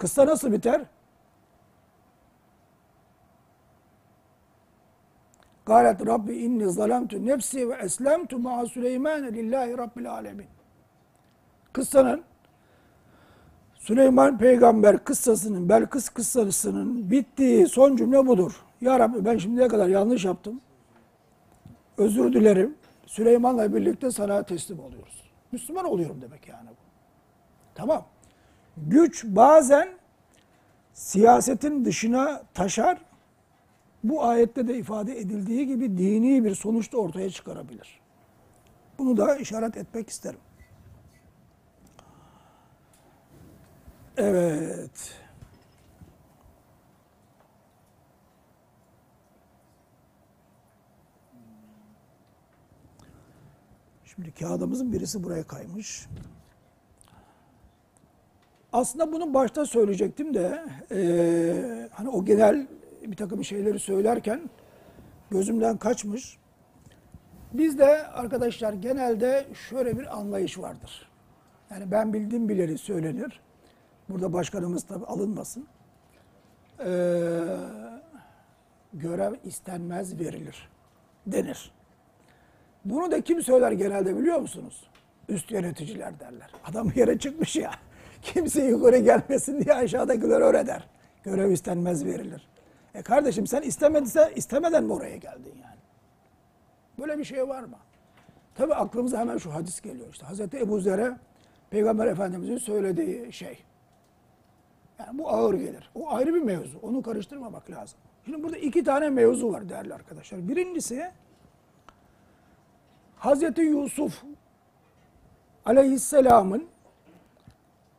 Kıssa nasıl biter? Galet Rabbi inni zalemtu nefsi ve eslemtu ma'a Süleyman lillahi rabbil alemin. Kıssanın Süleyman peygamber kıssasının, Belkıs kıssasının bittiği son cümle budur. Ya Rabbi ben şimdiye kadar yanlış yaptım. Özür dilerim. Süleyman'la birlikte sana teslim oluyoruz. Müslüman oluyorum demek yani bu. Tamam. Güç bazen siyasetin dışına taşar. Bu ayette de ifade edildiği gibi dini bir sonuç da ortaya çıkarabilir. Bunu da işaret etmek isterim. Evet. Şimdi kağıdımızın birisi buraya kaymış. Aslında bunu başta söyleyecektim de eee, hani o genel bir takım şeyleri söylerken gözümden kaçmış. Bizde arkadaşlar genelde şöyle bir anlayış vardır. Yani ben bildim bileli söylenir. Burada başkanımız tabi alınmasın. Ee, görev istenmez verilir denir. Bunu da kim söyler genelde biliyor musunuz? Üst yöneticiler derler. Adam yere çıkmış ya. Kimse yukarı gelmesin diye aşağıdakiler öyle der. Görev istenmez verilir. E kardeşim sen istemediyse istemeden mi oraya geldin yani? Böyle bir şey var mı? Tabi aklımıza hemen şu hadis geliyor işte. Hazreti Ebu Zer'e Peygamber Efendimiz'in söylediği şey. Yani bu ağır gelir. O ayrı bir mevzu. Onu karıştırmamak lazım. Şimdi burada iki tane mevzu var değerli arkadaşlar. Birincisi Hazreti Yusuf Aleyhisselam'ın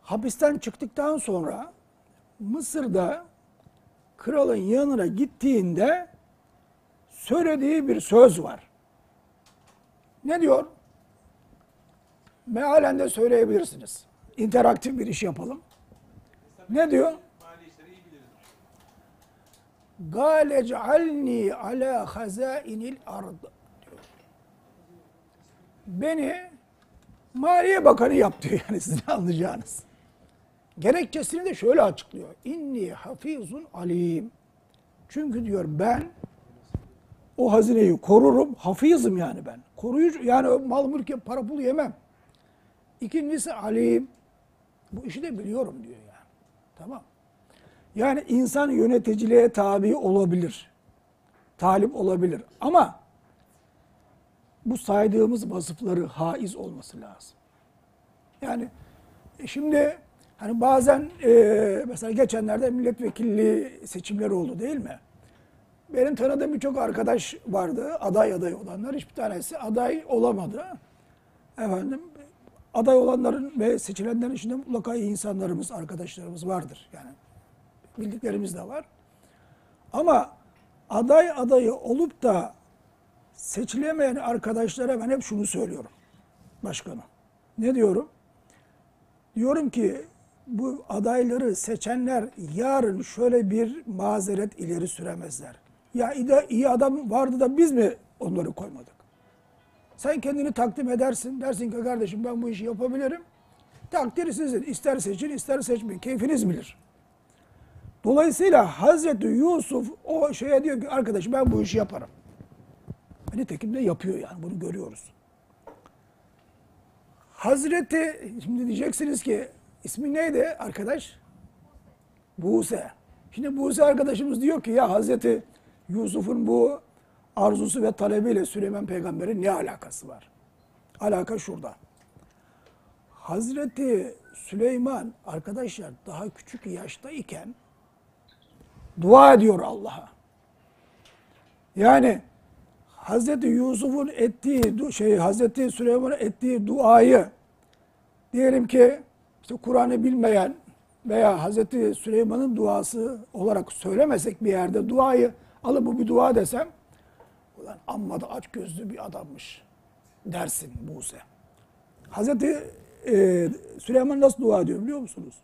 hapisten çıktıktan sonra Mısır'da kralın yanına gittiğinde söylediği bir söz var. Ne diyor? Mealen de söyleyebilirsiniz. İnteraktif bir iş yapalım. Ne diyor? Gâle cealni alâ hazâinil ard. Beni Maliye Bakanı yap diyor yani sizin anlayacağınız. Gerekçesini de şöyle açıklıyor. İnni hafizun alim. Çünkü diyor ben o hazineyi korurum. Hafizim yani ben. Koruyucu yani mal mülk para pul yemem. İkincisi alim. Bu işi de biliyorum diyor yani. Tamam. Yani insan yöneticiliğe tabi olabilir. Talip olabilir. Ama bu saydığımız vasıfları haiz olması lazım. Yani e, şimdi hani bazen e, mesela geçenlerde milletvekilliği seçimleri oldu değil mi? Benim tanıdığım birçok arkadaş vardı. Aday aday olanlar. Hiçbir tanesi aday olamadı. Efendim aday olanların ve seçilenlerin içinde mutlaka iyi insanlarımız, arkadaşlarımız vardır. Yani bildiklerimiz de var. Ama aday adayı olup da seçilemeyen arkadaşlara ben hep şunu söylüyorum. Başkanım. Ne diyorum? Diyorum ki bu adayları seçenler yarın şöyle bir mazeret ileri süremezler. Ya iyi adam vardı da biz mi onları koymadık? Sen kendini takdim edersin. Dersin ki kardeşim ben bu işi yapabilirim. Takdir sizin. İster seçin ister seçmeyin. Keyfiniz bilir. Dolayısıyla Hazreti Yusuf o şeye diyor ki arkadaş ben bu işi yaparım. Nitekim de yapıyor yani bunu görüyoruz. Hazreti şimdi diyeceksiniz ki ismi neydi arkadaş? Buse. Şimdi Buse arkadaşımız diyor ki ya Hazreti Yusuf'un bu arzusu ve talebiyle Süleyman peygamberin ne alakası var? Alaka şurada. Hazreti Süleyman arkadaşlar daha küçük yaştayken dua ediyor Allah'a. Yani Hazreti Yusuf'un ettiği şey Hazreti Süleyman'ın ettiği duayı diyelim ki işte Kur'an'ı bilmeyen veya Hazreti Süleyman'ın duası olarak söylemesek bir yerde duayı alıp bu bir dua desem ulan amma da aç gözlü bir adammış dersin Buse. Hazreti e, Süleyman nasıl dua ediyor biliyor musunuz?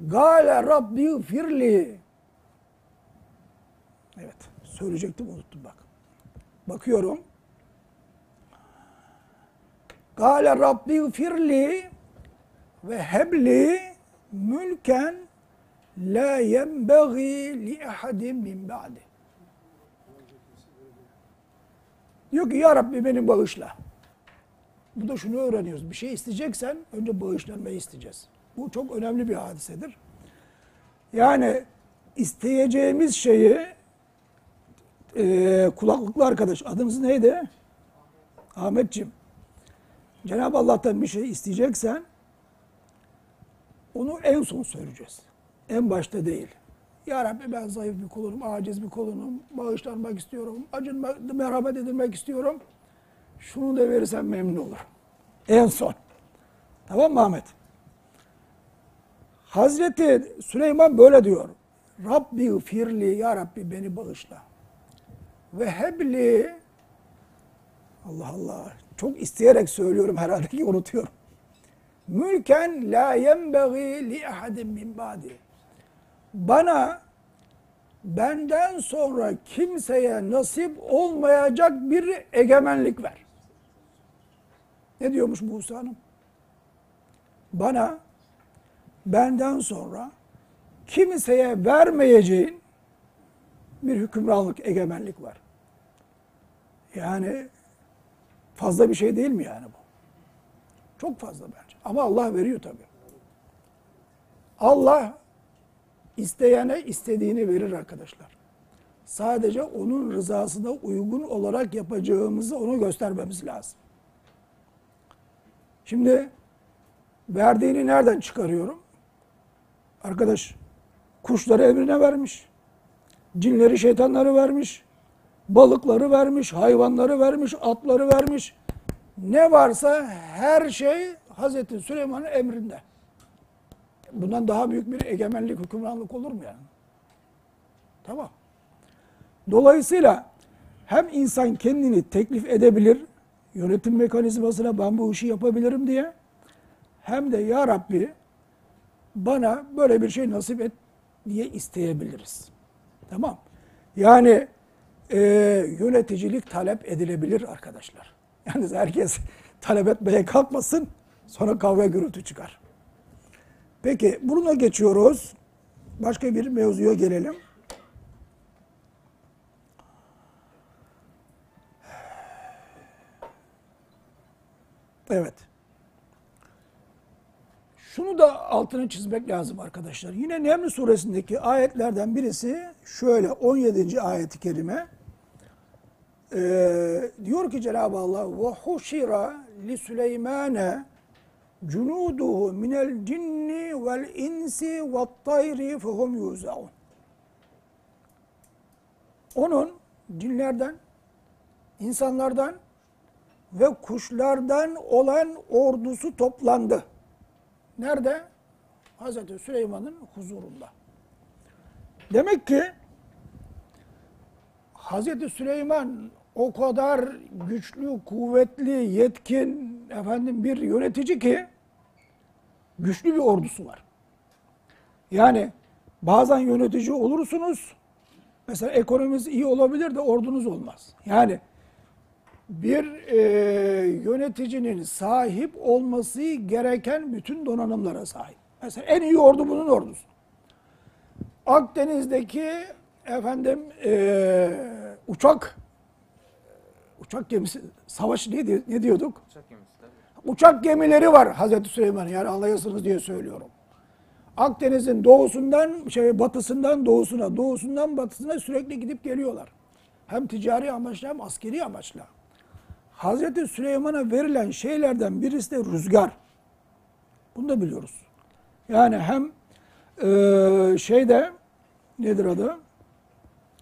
Gale Rabbi firli. Evet söyleyecektim unuttum bak. Bakıyorum. Gale Rabbi firli ve hebli mülken la yenbeği li ahadin min ba'di. Diyor ki ya Rabbi beni bağışla. Bu da şunu öğreniyoruz. Bir şey isteyeceksen önce bağışlanmayı isteyeceğiz. Bu çok önemli bir hadisedir. Yani isteyeceğimiz şeyi e, kulaklıklı arkadaş adınız neydi? Ahmetciğim. Cenab-ı Allah'tan bir şey isteyeceksen onu en son söyleyeceğiz. En başta değil. Ya Rabbi ben zayıf bir kulunum, aciz bir kulunum, bağışlanmak istiyorum, acınmak, merhamet edilmek istiyorum. Şunu da verirsen memnun olurum. En son. Tamam mı Ahmet? Hazreti Süleyman böyle diyor. Rabbi firli, Ya Rabbi beni bağışla. Ve hebli, Allah Allah, çok isteyerek söylüyorum herhalde ki unutuyorum. Mülken la yenbeği li ahadin min ba'di. Bana benden sonra kimseye nasip olmayacak bir egemenlik ver. Ne diyormuş Musa Hanım? Bana benden sonra kimseye vermeyeceğin bir hükümranlık, egemenlik var. Yani fazla bir şey değil mi yani bu? Çok fazla bence. Ama Allah veriyor tabii. Allah isteyene istediğini verir arkadaşlar. Sadece onun rızasına uygun olarak yapacağımızı onu göstermemiz lazım. Şimdi verdiğini nereden çıkarıyorum? Arkadaş kuşları emrine vermiş. Cinleri şeytanları vermiş. Balıkları vermiş, hayvanları vermiş, atları vermiş. Ne varsa her şey Hazreti Süleyman'ın emrinde. Bundan daha büyük bir egemenlik, hükümranlık olur mu yani? Tamam. Dolayısıyla hem insan kendini teklif edebilir, yönetim mekanizmasına ben bu işi yapabilirim diye, hem de ya Rabbi bana böyle bir şey nasip et diye isteyebiliriz. Tamam. Yani e, yöneticilik talep edilebilir arkadaşlar. Yalnız herkes talep etmeye kalkmasın, sonra kavga gürültü çıkar. Peki bununla geçiyoruz. Başka bir mevzuya gelelim. Evet. Şunu da altını çizmek lazım arkadaşlar. Yine Neml suresindeki ayetlerden birisi şöyle 17. ayeti kerime. Ee, diyor ki Cenab-ı Allah ve huşira cunuduhu minel cinni vel insi ve tayri fehum yuzaun. Onun cinlerden, insanlardan ve kuşlardan olan ordusu toplandı. Nerede? Hazreti Süleyman'ın huzurunda. Demek ki Hazreti Süleyman o kadar güçlü, kuvvetli, yetkin efendim bir yönetici ki güçlü bir ordusu var. Yani bazen yönetici olursunuz. Mesela ekonominiz iyi olabilir de ordunuz olmaz. Yani bir e, yöneticinin sahip olması gereken bütün donanımlara sahip. Mesela en iyi ordu bunun ordusu. Akdeniz'deki efendim e, uçak uçak gemisi savaş ne, diyor- ne diyorduk? Uçak gemileri var Hazreti Süleyman'ın yani anlayasınız diye söylüyorum. Akdeniz'in doğusundan şey batısından doğusuna, doğusundan batısına sürekli gidip geliyorlar. Hem ticari amaçla hem askeri amaçla. Hazreti Süleyman'a verilen şeylerden birisi de rüzgar. Bunu da biliyoruz. Yani hem eee, şeyde nedir adı?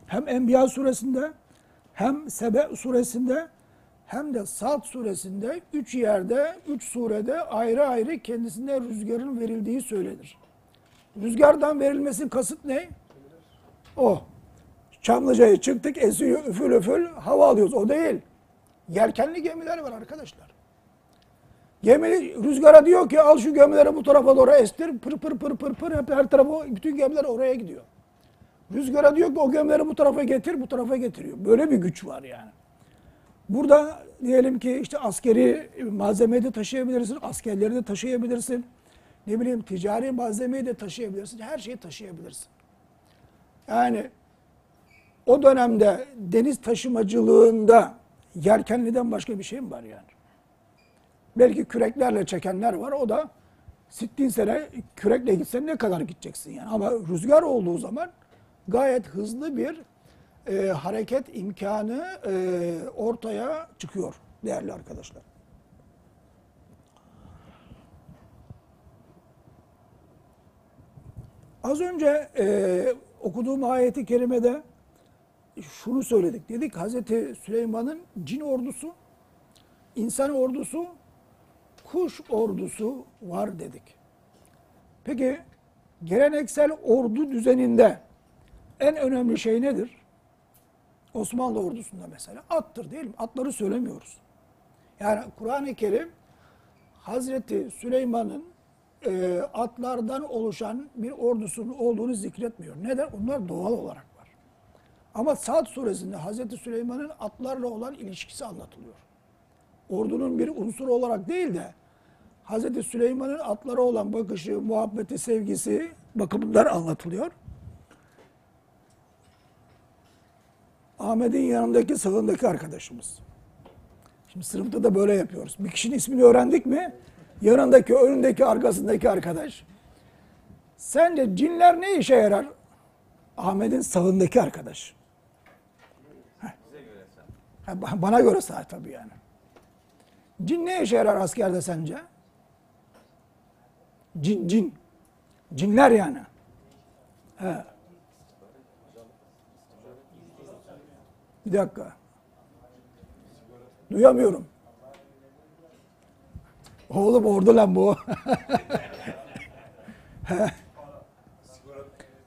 Hem Enbiya suresinde hem Sebe suresinde hem de Sad suresinde üç yerde, üç surede ayrı ayrı kendisine rüzgarın verildiği söylenir. Rüzgardan verilmesi kasıt ne? O. Çamlıca'ya çıktık esiyor üfül üfül hava alıyoruz. O değil. Yelkenli gemiler var arkadaşlar. Gemi rüzgara diyor ki al şu gemileri bu tarafa doğru estir. Pır pır pır pır pır hep her tarafa bütün gemiler oraya gidiyor. Rüzgara diyor ki o gemileri bu tarafa getir, bu tarafa getiriyor. Böyle bir güç var yani. Burada diyelim ki işte askeri malzemeyi de taşıyabilirsin, askerleri de taşıyabilirsin. Ne bileyim ticari malzemeyi de taşıyabilirsin. Her şeyi taşıyabilirsin. Yani o dönemde deniz taşımacılığında yelkenliden başka bir şey mi var yani? Belki küreklerle çekenler var. O da sittin sene kürekle gitsen ne kadar gideceksin yani. Ama rüzgar olduğu zaman gayet hızlı bir e, hareket imkanı e, ortaya çıkıyor değerli arkadaşlar. Az önce e, okuduğum ayeti kerimede şunu söyledik. Dedik Hazreti Süleyman'ın cin ordusu, insan ordusu, kuş ordusu var dedik. Peki geleneksel ordu düzeninde en önemli şey nedir? Osmanlı ordusunda mesela attır değil mi? Atları söylemiyoruz. Yani Kur'an-ı Kerim Hazreti Süleyman'ın e, atlardan oluşan bir ordusunun olduğunu zikretmiyor. Neden? Onlar doğal olarak var. Ama Sad suresinde Hazreti Süleyman'ın atlarla olan ilişkisi anlatılıyor. Ordunun bir unsur olarak değil de Hazreti Süleyman'ın atlara olan bakışı, muhabbeti, sevgisi bakımından anlatılıyor. Ahmet'in yanındaki sağındaki arkadaşımız. Şimdi sınıfta da böyle yapıyoruz. Bir kişinin ismini öğrendik mi? Yanındaki, önündeki, arkasındaki arkadaş. Sence cinler ne işe yarar? Ahmet'in sağındaki arkadaş. Ba- Bana göre sağ tabii yani. Cin ne işe yarar askerde sence? Cin, cin. Cinler yani. He. Bir dakika. Duyamıyorum. Oğlum ordu lan bu.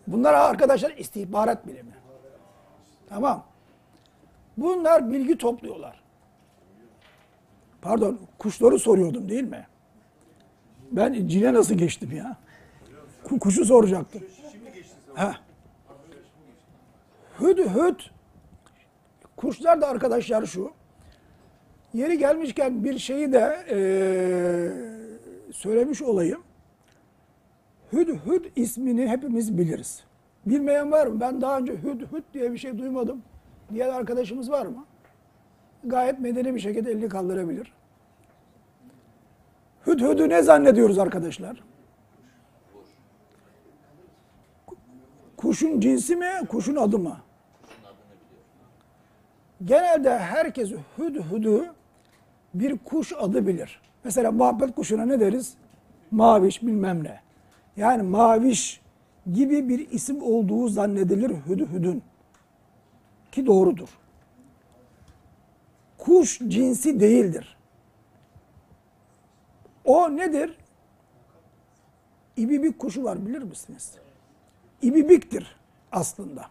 Bunlar arkadaşlar istihbarat bilimi. Tamam. Bunlar bilgi topluyorlar. Pardon, kuşları soruyordum değil mi? Ben cine nasıl geçtim ya? Ku- Kuşu soracaktım. Ha. Hüd hüd. Kuşlar da arkadaşlar şu. Yeri gelmişken bir şeyi de eee, söylemiş olayım. Hüdhüd ismini hepimiz biliriz. Bilmeyen var mı? Ben daha önce hüdhüd diye bir şey duymadım. Diğer arkadaşımız var mı? Gayet medeni bir şekilde elini kaldırabilir. Hüdhüdü ne zannediyoruz arkadaşlar? Kuşun cinsi mi, kuşun adı mı? Genelde herkes hüdhüdü bir kuş adı bilir. Mesela muhabbet kuşuna ne deriz? Maviş bilmem ne. Yani maviş gibi bir isim olduğu zannedilir hüdhüdün. Ki doğrudur. Kuş cinsi değildir. O nedir? İbibik kuşu var bilir misiniz? İbibiktir aslında.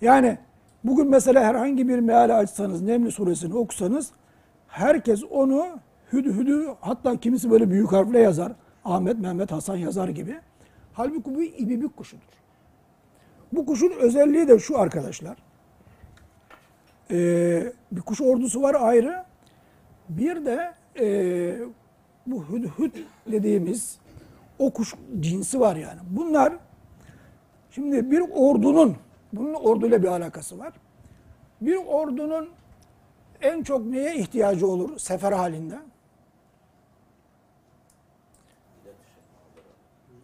Yani bugün mesela herhangi bir meale açsanız, Nemli suresini okusanız herkes onu hüdhüdü hatta kimisi böyle büyük harfle yazar. Ahmet, Mehmet, Hasan yazar gibi. Halbuki bu ibibik kuşudur. Bu kuşun özelliği de şu arkadaşlar. Ee, bir kuş ordusu var ayrı. Bir de ee, bu hüdhüd dediğimiz o kuş cinsi var yani. Bunlar şimdi bir ordunun bunun orduyla bir alakası var. Bir ordunun en çok neye ihtiyacı olur sefer halinde?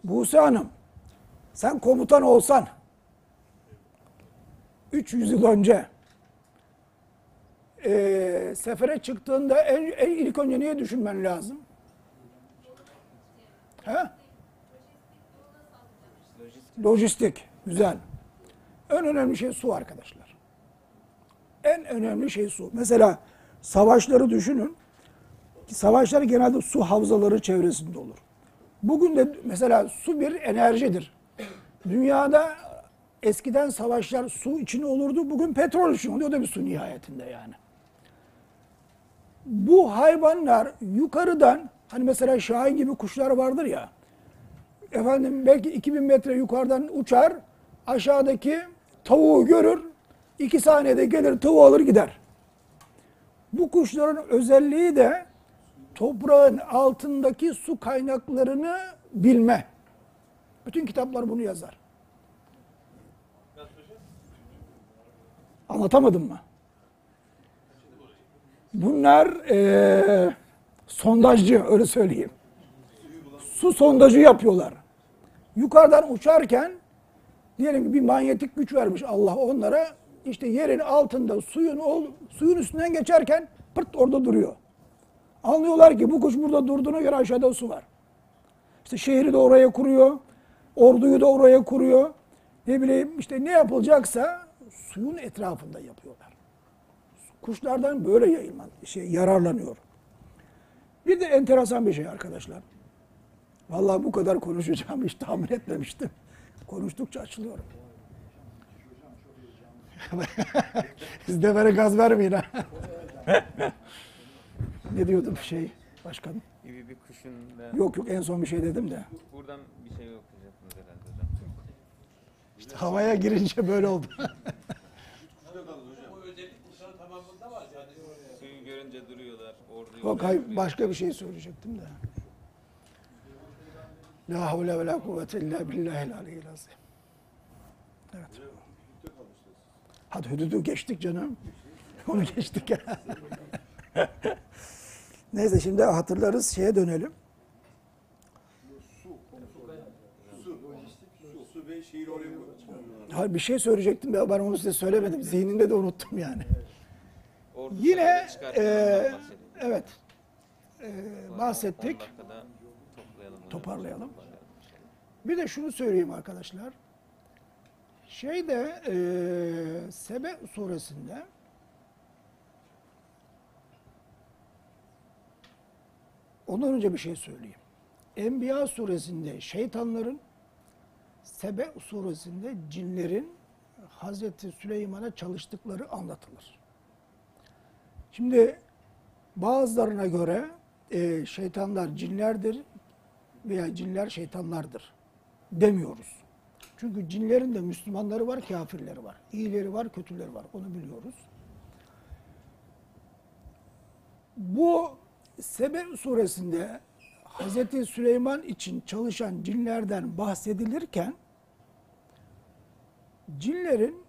Buse Hanım, sen komutan olsan 300 yıl önce eee, sefere çıktığında en, en ilk önce niye düşünmen lazım? He? Lojistik. Güzel. En önemli şey su arkadaşlar. En önemli şey su. Mesela savaşları düşünün. Savaşlar genelde su havzaları çevresinde olur. Bugün de mesela su bir enerjidir. Dünyada eskiden savaşlar su için olurdu. Bugün petrol için oluyor. O da bir su nihayetinde yani. Bu hayvanlar yukarıdan hani mesela şahin gibi kuşlar vardır ya. Efendim belki 2000 metre yukarıdan uçar. Aşağıdaki tavuğu görür. iki saniyede gelir tavuğu alır gider. Bu kuşların özelliği de toprağın altındaki su kaynaklarını bilme. Bütün kitaplar bunu yazar. Anlatamadım mı? Bunlar eee, sondajcı öyle söyleyeyim. Su sondajı yapıyorlar. Yukarıdan uçarken diyelim ki bir manyetik güç vermiş Allah onlara. işte yerin altında suyun ol- suyun üstünden geçerken pırt orada duruyor. Anlıyorlar ki bu kuş burada durduğuna göre aşağıda su var. İşte şehri de oraya kuruyor. Orduyu da oraya kuruyor. Ne bileyim işte ne yapılacaksa suyun etrafında yapıyorlar. Kuşlardan böyle yayılma, şey, yararlanıyor. Bir de enteresan bir şey arkadaşlar. Vallahi bu kadar konuşacağım hiç tahmin etmemiştim. Konuştukça açılıyorum. Siz de bana gaz vermeyin ha. ne diyordum şey başkanım? gibi bir kuşun da Yok yok en son bir şey dedim de. buradan bir şey herhalde hocam. İşte havaya girince böyle oldu. Suyu görünce duruyorlar. Orduyu yok hayır başka bir şey söyleyecektim de. La havle ve la kuvvete illa billahil aliyyil azim. Evet. Hadi hüdudu geçtik canım. Onu geçtik. Neyse şimdi hatırlarız şeye dönelim. Hayır, bir şey söyleyecektim ya ben onu size söylemedim. Zihnimde de unuttum yani. Yine e, evet e, bahsettik. 10 dakikada toplayalım. hocam. Toparlayalım. Bir de şunu söyleyeyim arkadaşlar. Şeyde e, Sebe suresinde ondan önce bir şey söyleyeyim. Enbiya suresinde şeytanların Sebe suresinde cinlerin Hazreti Süleyman'a çalıştıkları anlatılır. Şimdi bazılarına göre e, şeytanlar cinlerdir veya cinler şeytanlardır demiyoruz. Çünkü cinlerin de Müslümanları var, kafirleri var. İyileri var, kötüleri var. Onu biliyoruz. Bu Sebe suresinde Hz. Süleyman için çalışan cinlerden bahsedilirken cinlerin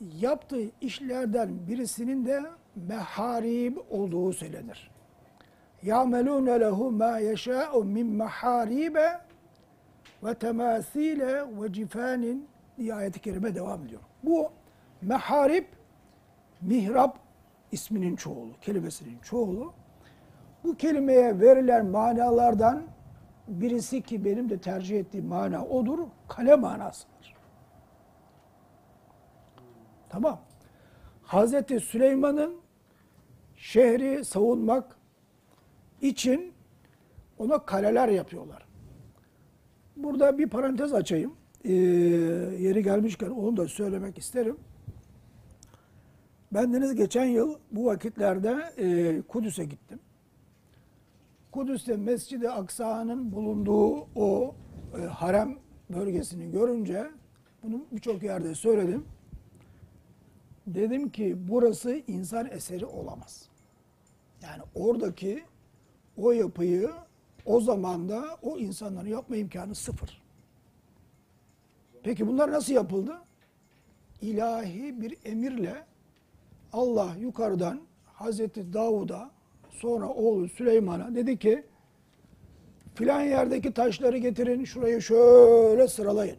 yaptığı işlerden birisinin de meharib olduğu söylenir. يَعْمَلُونَ لَهُ مَا يَشَاءُ مِنْ مَحَارِيبَ ve temasile ve cifanin diye ayet-i kerime devam ediyor. Bu meharip, mihrap isminin çoğulu, kelimesinin çoğulu. Bu kelimeye verilen manalardan birisi ki benim de tercih ettiğim mana odur, kale manasıdır. Tamam. Hazreti Süleyman'ın şehri savunmak için ona kaleler yapıyorlar. Burada bir parantez açayım. Ee, yeri gelmişken onu da söylemek isterim. Bendeniz geçen yıl bu vakitlerde e, Kudüs'e gittim. Kudüs'te Mescid-i Aksa'nın bulunduğu o e, harem bölgesini görünce bunu birçok yerde söyledim. Dedim ki burası insan eseri olamaz. Yani oradaki o yapıyı o zamanda o insanların yapma imkanı sıfır. Peki bunlar nasıl yapıldı? İlahi bir emirle Allah yukarıdan Hazreti Davud'a sonra oğlu Süleyman'a dedi ki filan yerdeki taşları getirin şurayı şöyle sıralayın.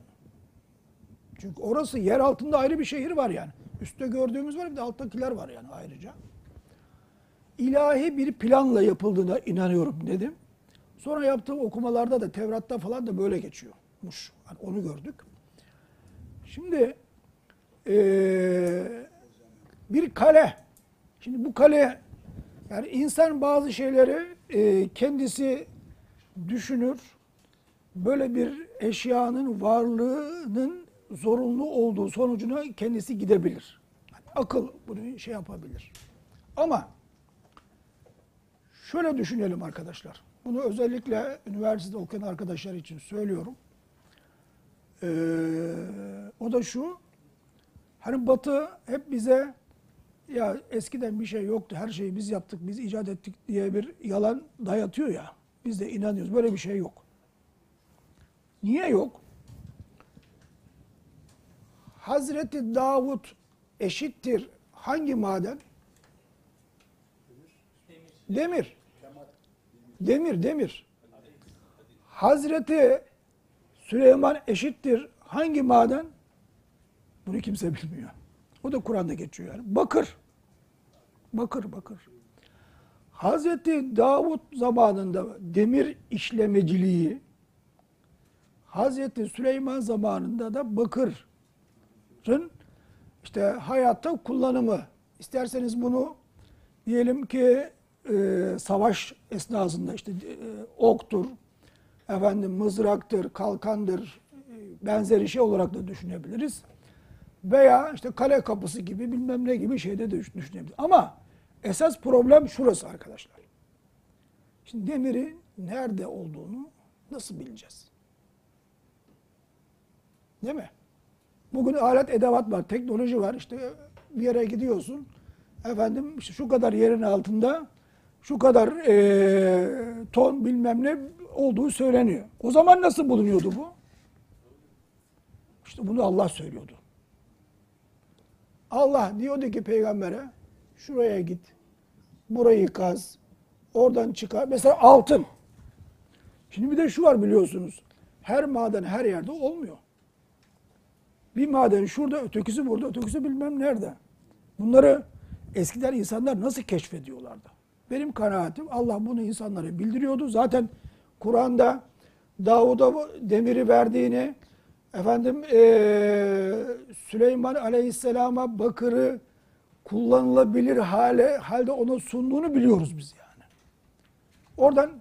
Çünkü orası yer altında ayrı bir şehir var yani. Üstte gördüğümüz var bir de alttakiler var yani ayrıca. İlahi bir planla yapıldığına inanıyorum dedim. Sonra yaptığım okumalarda da Tevrat'ta falan da böyle geçiyormuş. Yani onu gördük. Şimdi eee, bir kale. Şimdi bu kale yani insan bazı şeyleri eee, kendisi düşünür. Böyle bir eşyanın varlığının zorunlu olduğu sonucuna kendisi gidebilir. Yani akıl bunu şey yapabilir. Ama şöyle düşünelim arkadaşlar. Bunu özellikle üniversitede okuyan arkadaşlar için söylüyorum. Ee, o da şu. Hani Batı hep bize ya eskiden bir şey yoktu, her şeyi biz yaptık, biz icat ettik diye bir yalan dayatıyor ya. Biz de inanıyoruz. Böyle bir şey yok. Niye yok? Hazreti Davut eşittir hangi maden? Demir. Demir, demir. Hazreti Süleyman eşittir hangi maden? Bunu kimse bilmiyor. O da Kur'an'da geçiyor yani. Bakır. Bakır, bakır. Hazreti Davut zamanında demir işlemeciliği, Hazreti Süleyman zamanında da bakırın işte hayatta kullanımı. İsterseniz bunu diyelim ki e, savaş esnasında işte e, oktur, efendim mızraktır, kalkandır, e, benzeri şey olarak da düşünebiliriz. Veya işte kale kapısı gibi bilmem ne gibi şeyde de düşünebiliriz. Ama esas problem şurası arkadaşlar. Şimdi demirin nerede olduğunu nasıl bileceğiz? Değil mi? Bugün alet edevat var, teknoloji var. İşte bir yere gidiyorsun. Efendim işte şu kadar yerin altında şu kadar eee, ton bilmem ne olduğu söyleniyor. O zaman nasıl bulunuyordu bu? İşte bunu Allah söylüyordu. Allah diyordu ki peygambere şuraya git. Burayı kaz. Oradan çıkar. Mesela altın. Şimdi bir de şu var biliyorsunuz. Her maden her yerde olmuyor. Bir maden şurada, ötekisi burada, ötekisi bilmem nerede. Bunları eskiden insanlar nasıl keşfediyorlardı? Benim kanaatim Allah bunu insanlara bildiriyordu. Zaten Kur'an'da Davud'a demiri verdiğini, efendim eee, Süleyman Aleyhisselam'a bakırı kullanılabilir hale halde ona sunduğunu biliyoruz biz yani. Oradan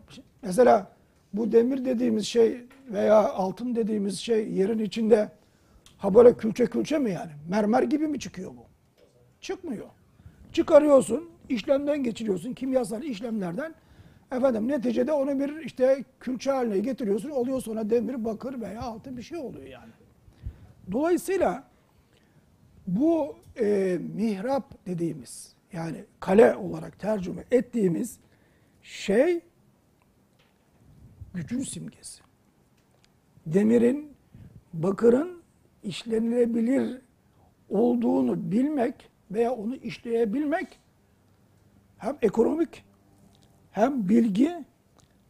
mesela bu demir dediğimiz şey veya altın dediğimiz şey yerin içinde ha böyle külçe külçe mi yani? Mermer gibi mi çıkıyor bu? Çıkmıyor. Çıkarıyorsun, işlemden geçiriyorsun, kimyasal işlemlerden. Efendim neticede onu bir işte külçe haline getiriyorsun. Oluyor sonra demir, bakır veya altın bir şey oluyor yani. Dolayısıyla bu e, mihrap dediğimiz yani kale olarak tercüme ettiğimiz şey gücün simgesi. Demirin, bakırın işlenilebilir olduğunu bilmek veya onu işleyebilmek hem ekonomik hem bilgi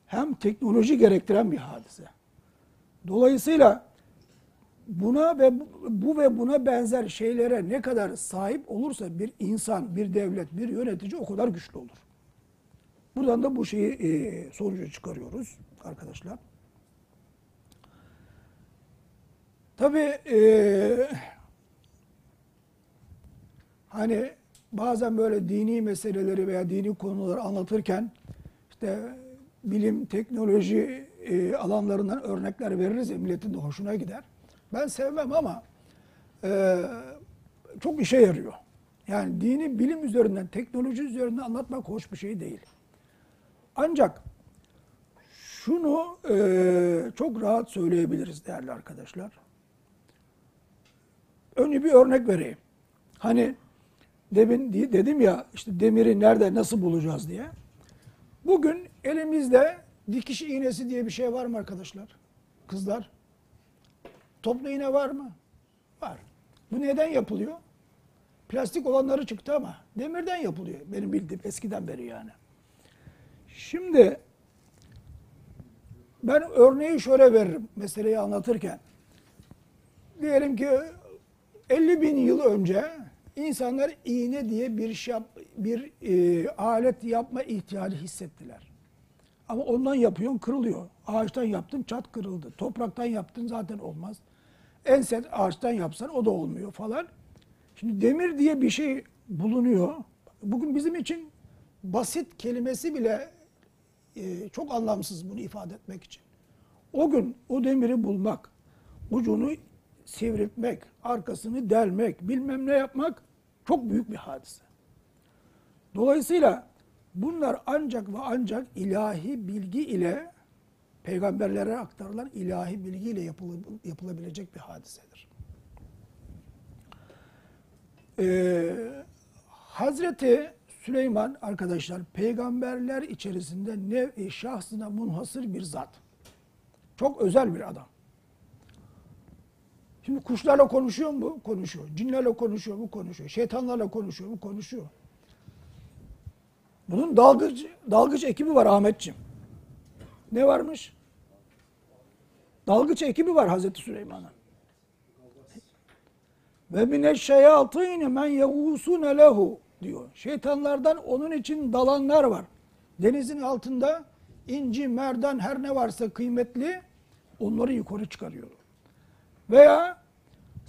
hem teknoloji gerektiren bir hadise. Dolayısıyla buna ve bu- ve buna benzer şeylere ne kadar sahip olursa bir insan, bir devlet, bir yönetici o kadar güçlü olur. Buradan da bu şeyi e, sonucu çıkarıyoruz arkadaşlar. Tabii e, hani bazen böyle dini meseleleri veya dini konuları anlatırken işte bilim, teknoloji e, alanlarından örnekler veririz ya milletin de hoşuna gider. Ben sevmem ama e, çok işe yarıyor. Yani dini bilim üzerinden, teknoloji üzerinden anlatmak hoş bir şey değil. Ancak şunu e, çok rahat söyleyebiliriz değerli arkadaşlar. Önce bir örnek vereyim. Hani demin di- dedim ya işte demiri nerede nasıl bulacağız diye. Bugün elimizde dikiş iğnesi diye bir şey var mı arkadaşlar? Kızlar. Toplu iğne var mı? Var. Bu neden yapılıyor? Plastik olanları çıktı ama demirden yapılıyor. Benim bildiğim eskiden beri yani. Şimdi ben örneği şöyle veririm meseleyi anlatırken. Diyelim ki 50 bin yıl önce insanlar iğne diye bir şey, bir e, alet yapma ihtiyacı hissettiler. Ama ondan yapıyorsun kırılıyor. Ağaçtan yaptın çat kırıldı. Topraktan yaptın zaten olmaz. En sert ağaçtan yapsan o da olmuyor falan. Şimdi demir diye bir şey bulunuyor. Bugün bizim için basit kelimesi bile e, çok anlamsız bunu ifade etmek için. O gün o demiri bulmak, ucunu sivriltmek, arkasını delmek, bilmem ne yapmak çok büyük bir hadise. Dolayısıyla bunlar ancak ve ancak ilahi bilgi ile peygamberlere aktarılan ilahi bilgi ile yapılabilecek bir hadisedir. Ee, Hazreti Süleyman arkadaşlar peygamberler içerisinde nev şahsına munhasır bir zat. Çok özel bir adam. Şimdi kuşlarla konuşuyor mu? Konuşuyor. Cinlerle konuşuyor mu? Konuşuyor. Şeytanlarla konuşuyor mu? Konuşuyor. Bunun dalgıç, dalgıç ekibi var Ahmetciğim. Ne varmış? Dalgıç ekibi var Hazreti Süleyman'ın. Ve mineşşeyatîne men yegûsûne lehu diyor. Şeytanlardan onun için dalanlar var. Denizin altında inci, merdan her ne varsa kıymetli onları yukarı çıkarıyor. Veya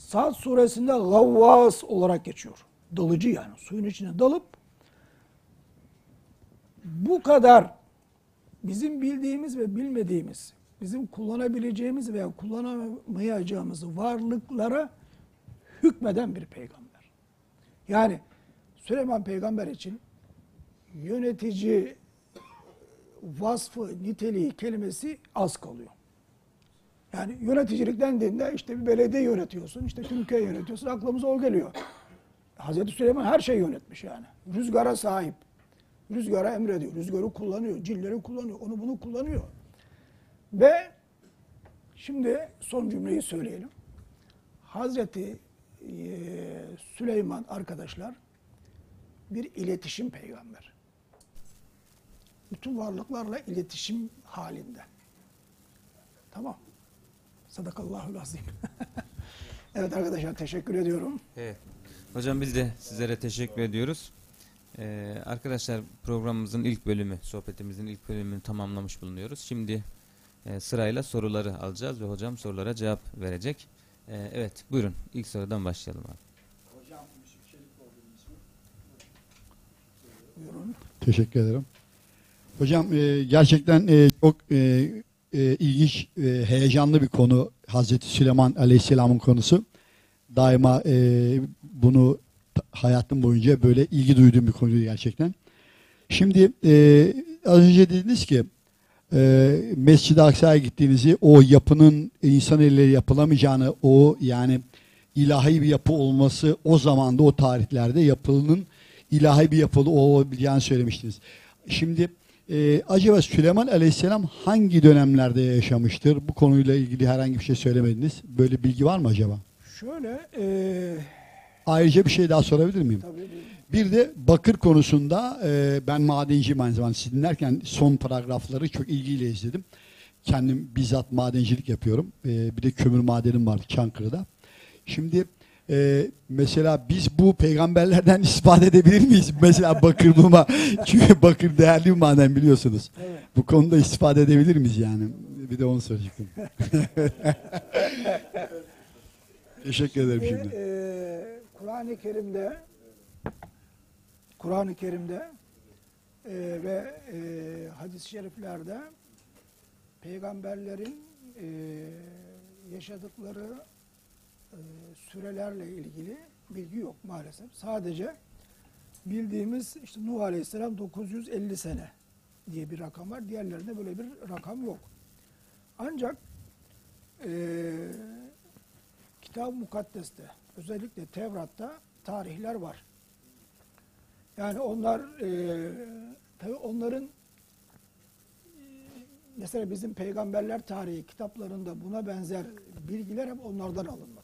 Sad suresinde gavvas olarak geçiyor. Dalıcı yani suyun içine dalıp bu kadar bizim bildiğimiz ve bilmediğimiz, bizim kullanabileceğimiz veya kullanamayacağımız varlıklara hükmeden bir peygamber. Yani Süleyman peygamber için yönetici vasfı, niteliği, kelimesi az kalıyor. Yani yöneticilik dendiğinde işte bir belediye yönetiyorsun, işte Türkiye yönetiyorsun, aklımıza o geliyor. Hazreti Süleyman her şeyi yönetmiş yani. Rüzgara sahip. Rüzgara emrediyor, rüzgarı kullanıyor, cilleri kullanıyor, onu bunu kullanıyor. Ve şimdi son cümleyi söyleyelim. Hazreti e, Süleyman arkadaşlar bir iletişim peygamber. Bütün varlıklarla iletişim halinde. Tamam. Sadakallahul azim. Evet arkadaşlar teşekkür ediyorum. Evet. Hocam biz de sizlere teşekkür ediyoruz. Ee, arkadaşlar programımızın ilk bölümü, sohbetimizin ilk bölümünü tamamlamış bulunuyoruz. Şimdi e, sırayla soruları alacağız ve hocam sorulara cevap verecek. Ee, evet buyurun ilk sorudan başlayalım abi. Buyurun. Teşekkür ederim. Hocam e, gerçekten e, çok e, e, ilginç, e, heyecanlı bir konu Hazreti Süleyman Aleyhisselam'ın konusu. Daima e, bunu hayatım boyunca böyle ilgi duyduğum bir konuydu gerçekten. Şimdi e, az önce dediniz ki e, Mescid-i Aksa'ya gittiğinizi o yapının insan eliyle yapılamayacağını o yani ilahi bir yapı olması o zamanda o tarihlerde yapının ilahi bir yapılı olabileceğini söylemiştiniz. Şimdi e, acaba Süleyman Aleyhisselam hangi dönemlerde yaşamıştır? Bu konuyla ilgili herhangi bir şey söylemediniz. Böyle bilgi var mı acaba? Şöyle e, Ayrıca bir şey daha sorabilir miyim? tabii Bir de bakır konusunda e, ben madenciyim aynı zamanda. Siz dinlerken son paragrafları çok ilgiyle izledim. Kendim bizzat madencilik yapıyorum. E, bir de kömür madenim var Çankırı'da. Şimdi e, mesela biz bu peygamberlerden istifade edebilir miyiz? Mesela bakır bulma. Çünkü bakır değerli bir maden biliyorsunuz. Evet. Bu konuda istifade edebilir miyiz yani? Bir de onu soracaktım. Teşekkür ederim Ve, şimdi. e, Kur'an-ı Kerim'de Kur'an-ı Kerim'de e, ve e, hadis-i şeriflerde peygamberlerin e, yaşadıkları sürelerle ilgili bilgi yok maalesef. Sadece bildiğimiz işte Nuh Aleyhisselam 950 sene diye bir rakam var. Diğerlerinde böyle bir rakam yok. Ancak e, Kitab-ı Mukaddes'te özellikle Tevrat'ta tarihler var. Yani onlar e, tabi onların e, mesela bizim peygamberler tarihi kitaplarında buna benzer bilgiler hep onlardan alınmadır.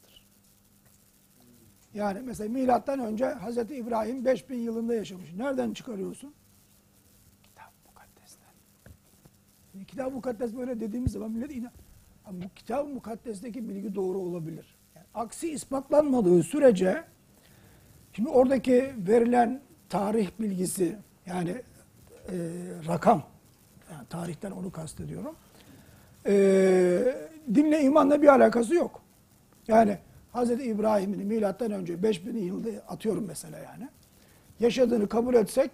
Yani mesela milattan önce Hazreti İbrahim 5000 yılında yaşamış. Nereden çıkarıyorsun? Kitab-ı Mukaddes'ten. Şimdi Kitab-ı Mukaddes böyle dediğimiz zaman millet inan. Ama bu Kitab-ı Mukaddes'teki bilgi doğru olabilir. Yani aksi ispatlanmadığı sürece şimdi oradaki verilen tarih bilgisi yani e, rakam yani tarihten onu kastediyorum. E, dinle imanla bir alakası yok. Yani Hz. İbrahim'in milattan önce 5000 yılda atıyorum mesela yani. Yaşadığını kabul etsek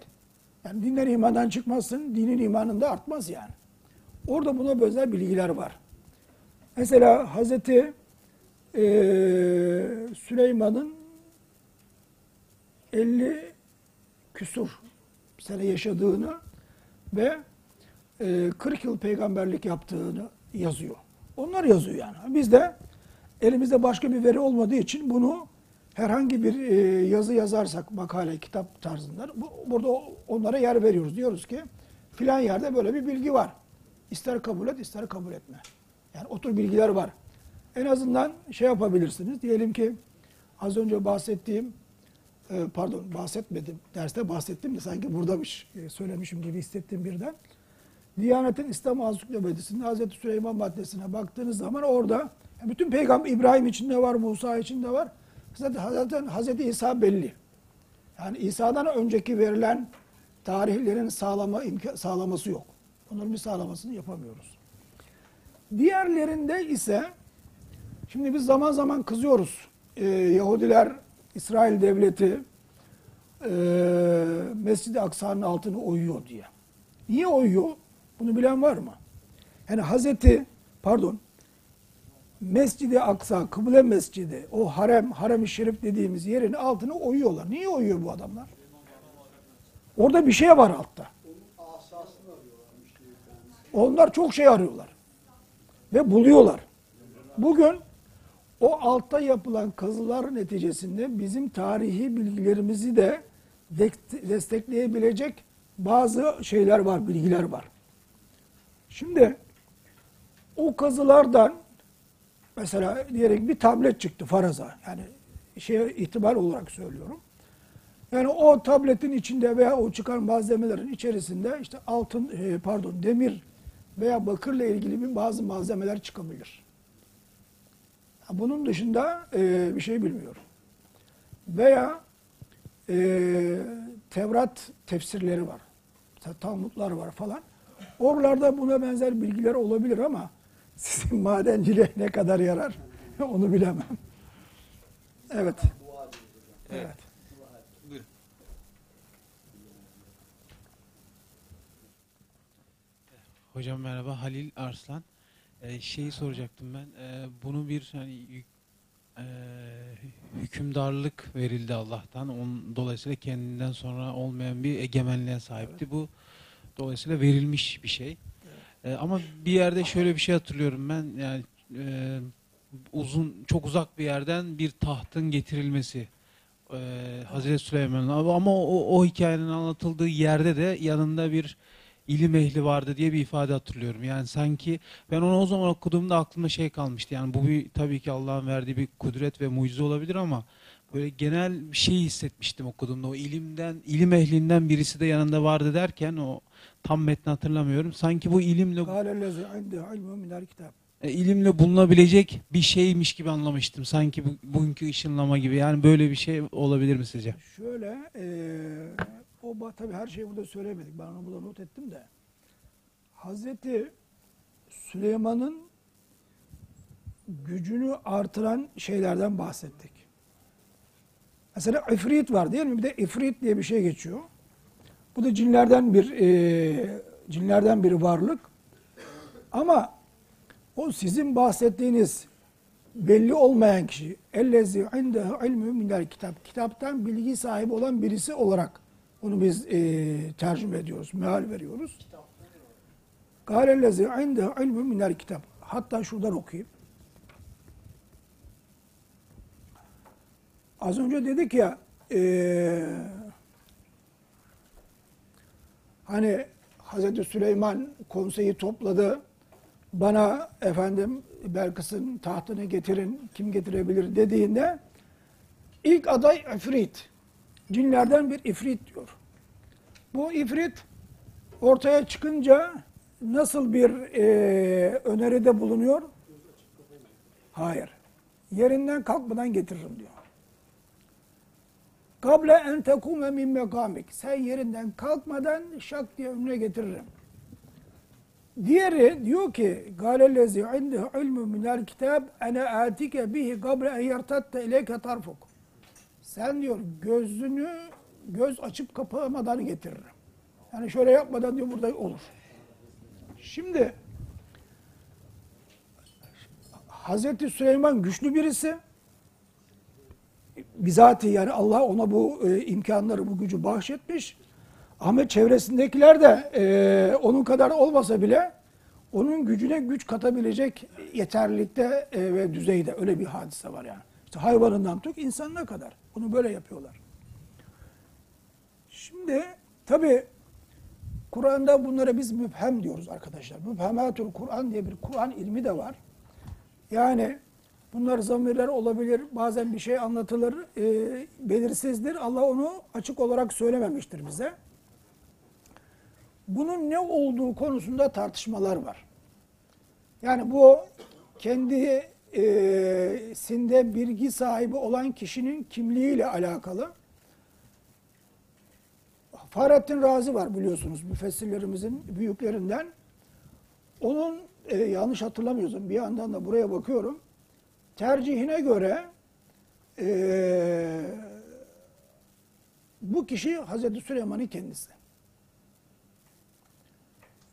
yani dinler imandan çıkmazsın, dinin imanında artmaz yani. Orada buna benzer bilgiler var. Mesela Hazreti eee Süleyman'ın 50 küsur sene yaşadığını ve eee 40 yıl peygamberlik yaptığını yazıyor. Onlar yazıyor yani. Biz de elimizde başka bir veri olmadığı için bunu herhangi bir eee, yazı yazarsak makale, kitap tarzında bu, burada onlara yer veriyoruz. Diyoruz ki filan yerde böyle bir bilgi var. İster kabul et, ister kabul etme. Yani o tür bilgiler var. En azından şey yapabilirsiniz. Diyelim ki az önce bahsettiğim, e, pardon bahsetmedim, derste bahsettim de sanki buradamış, e, söylemişim gibi hissettim birden. Diyanet'in İslam Ansiklopedisi'nde Hazreti Süleyman maddesine baktığınız zaman orada bütün peygamber İbrahim için de var, Musa için de var. Zaten, Hazreti İsa belli. Yani İsa'dan önceki verilen tarihlerin sağlama imka- sağlaması yok. Onların bir sağlamasını yapamıyoruz. Diğerlerinde ise şimdi biz zaman zaman kızıyoruz. Ee, Yahudiler İsrail devleti e, Mescid-i Aksa'nın altını oyuyor diye. Niye oyuyor? Bunu bilen var mı? Yani Hazreti pardon Mescid-i Aksa, Kıble Mescidi, o harem, harem-i şerif dediğimiz yerin altını oyuyorlar. Niye oyuyor bu adamlar? Orada bir şey var altta. Onlar çok şey arıyorlar. Ve buluyorlar. Bugün o altta yapılan kazılar neticesinde bizim tarihi bilgilerimizi de destekleyebilecek bazı şeyler var, bilgiler var. Şimdi o kazılardan mesela diyelim bir tablet çıktı faraza. Yani şey ihtimal olarak söylüyorum. Yani o tabletin içinde veya o çıkan malzemelerin içerisinde işte altın e, pardon demir veya bakırla ilgili bir bazı malzemeler çıkabilir. Bunun dışında e, bir şey bilmiyorum. Veya e, Tevrat tefsirleri var. Ta- Talmudlar var falan. Oralarda buna benzer bilgiler olabilir ama sizin madenciliğe ne kadar yarar onu bilemem. Evet. Evet. Hocam merhaba Halil Arslan. Ee, şeyi soracaktım ben. Ee, bunu bir hani ee, hükümdarlık verildi Allah'tan. Onun, dolayısıyla kendinden sonra olmayan bir egemenliğe sahipti. Bu dolayısıyla verilmiş bir şey. Ee, ama bir yerde şöyle bir şey hatırlıyorum ben. Yani ee, uzun çok uzak bir yerden bir tahtın getirilmesi. Ee, Hazreti Süleyman'ın ama o, o hikayenin anlatıldığı yerde de yanında bir ilim ehli vardı diye bir ifade hatırlıyorum. Yani sanki ben onu o zaman okuduğumda aklımda şey kalmıştı. Yani bu bir tabii ki Allah'ın verdiği bir kudret ve mucize olabilir ama böyle genel bir şey hissetmiştim okuduğumda. O ilimden, ilim ehlinden birisi de yanında vardı derken o tam metni hatırlamıyorum. Sanki bu ilimle e, ilimle bulunabilecek bir şeymiş gibi anlamıştım. Sanki bu, bugünkü ışınlama gibi. Yani böyle bir şey olabilir mi sizce? Şöyle, eee o tabii her şeyi burada söylemedik. Ben onu burada not ettim de. Hazreti Süleyman'ın gücünü artıran şeylerden bahsettik. Mesela ifrit var değil mi? Bir de ifrit diye bir şey geçiyor. Bu da cinlerden bir eee, cinlerden bir varlık. Ama o sizin bahsettiğiniz belli olmayan kişi ellezi indehu ilmü minel kitap kitaptan bilgi sahibi olan birisi olarak onu biz e, tercüme ediyoruz, meal veriyoruz. Kâlellezi indehu ilmü minel kitap. Hatta şuradan okuyayım. Az önce dedik ya e, hani Hazreti Süleyman konseyi topladı. Bana efendim Belkıs'ın tahtını getirin, kim getirebilir dediğinde ilk aday ifrit. Cinlerden bir ifrit diyor. Bu ifrit ortaya çıkınca nasıl bir e, öneride bulunuyor? Hayır. Yerinden kalkmadan getiririm diyor. Kable en tekume min mekamik. Sen yerinden kalkmadan şak diye önüne getiririm. Diğeri diyor ki galellezi indehu ilmu minel kitab ene atike bihi kable en yertatte ileyke tarfuk. Sen diyor gözünü göz açıp kapamadan getiririm. Yani şöyle yapmadan diyor burada olur. Şimdi Hazreti Süleyman güçlü birisi. Bizatihi yani Allah ona bu e, imkanları, bu gücü bahşetmiş. Ama çevresindekiler de e, onun kadar olmasa bile onun gücüne güç katabilecek yeterlilikte e, ve düzeyde öyle bir hadise var yani. İşte hayvanından tut insanına kadar. Bunu böyle yapıyorlar. Şimdi tabi Kur'an'da bunlara biz müphem diyoruz arkadaşlar. Müphematul Kur'an diye bir Kur'an ilmi de var. Yani bunlar zamirler olabilir. Bazen bir şey anlatılır. e, belirsizdir. Allah onu açık olarak söylememiştir bize. Bunun ne olduğu konusunda tartışmalar var. Yani bu kendi e, sinde bilgi sahibi olan kişinin kimliğiyle alakalı. Fahrettin Razi var biliyorsunuz müfessirlerimizin büyüklerinden. Onun e, yanlış hatırlamıyorsam bir yandan da buraya bakıyorum. Tercihine göre e, bu kişi Hazreti Süleyman'ın kendisi.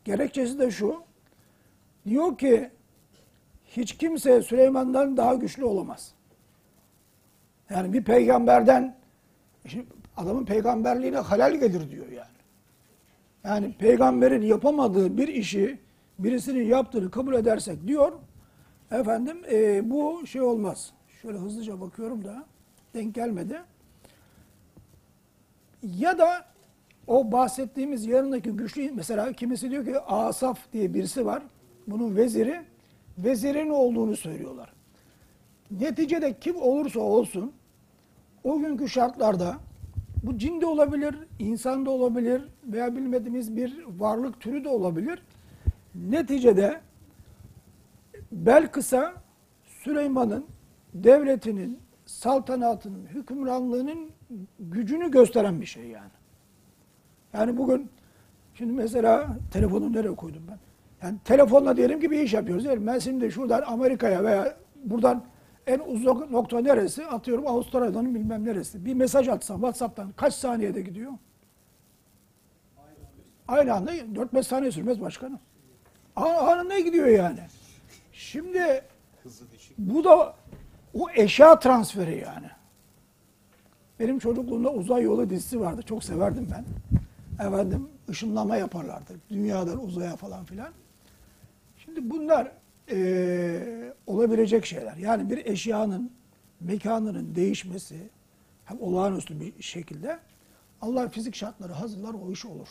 Gerekçesi de şu. Diyor ki hiç kimse Süleyman'dan daha güçlü olamaz. Yani bir peygamberden şimdi adamın peygamberliğine halal gelir diyor yani. Yani peygamberin yapamadığı bir işi birisinin yaptığını kabul edersek diyor efendim e, bu şey olmaz. Şöyle hızlıca bakıyorum da denk gelmedi. Ya da o bahsettiğimiz yanındaki güçlü mesela kimisi diyor ki Asaf diye birisi var. Bunun veziri. Vezirin olduğunu söylüyorlar. Neticede kim olursa olsun o günkü şartlarda bu cin de olabilir, insan da olabilir veya bilmediğimiz bir varlık türü de olabilir. Neticede Belkıs'a Süleyman'ın devletinin, saltanatının, hükümranlığının gücünü gösteren bir şey yani. Yani bugün şimdi mesela telefonu nereye koydum ben? Yani telefonla diyelim ki bir iş yapıyoruz değil mi? Ben şimdi şuradan Amerika'ya veya buradan en uzak nokta neresi? Atıyorum Avustralya'nın bilmem neresi. Bir mesaj atsam WhatsApp'tan kaç saniyede gidiyor? Aynı anda 4-5 saniye sürmez başkanım. Anında gidiyor yani. Şimdi bu da o eşya transferi yani. Benim çocukluğumda uzay yolu dizisi vardı. Çok severdim ben. Efendim ışınlama yaparlardı. Dünyadan uzaya falan filan. Şimdi bunlar eee, olabilecek şeyler. Yani bir eşyanın mekanının değişmesi hem olağanüstü bir şekilde Allah fizik şartları hazırlar o iş olur.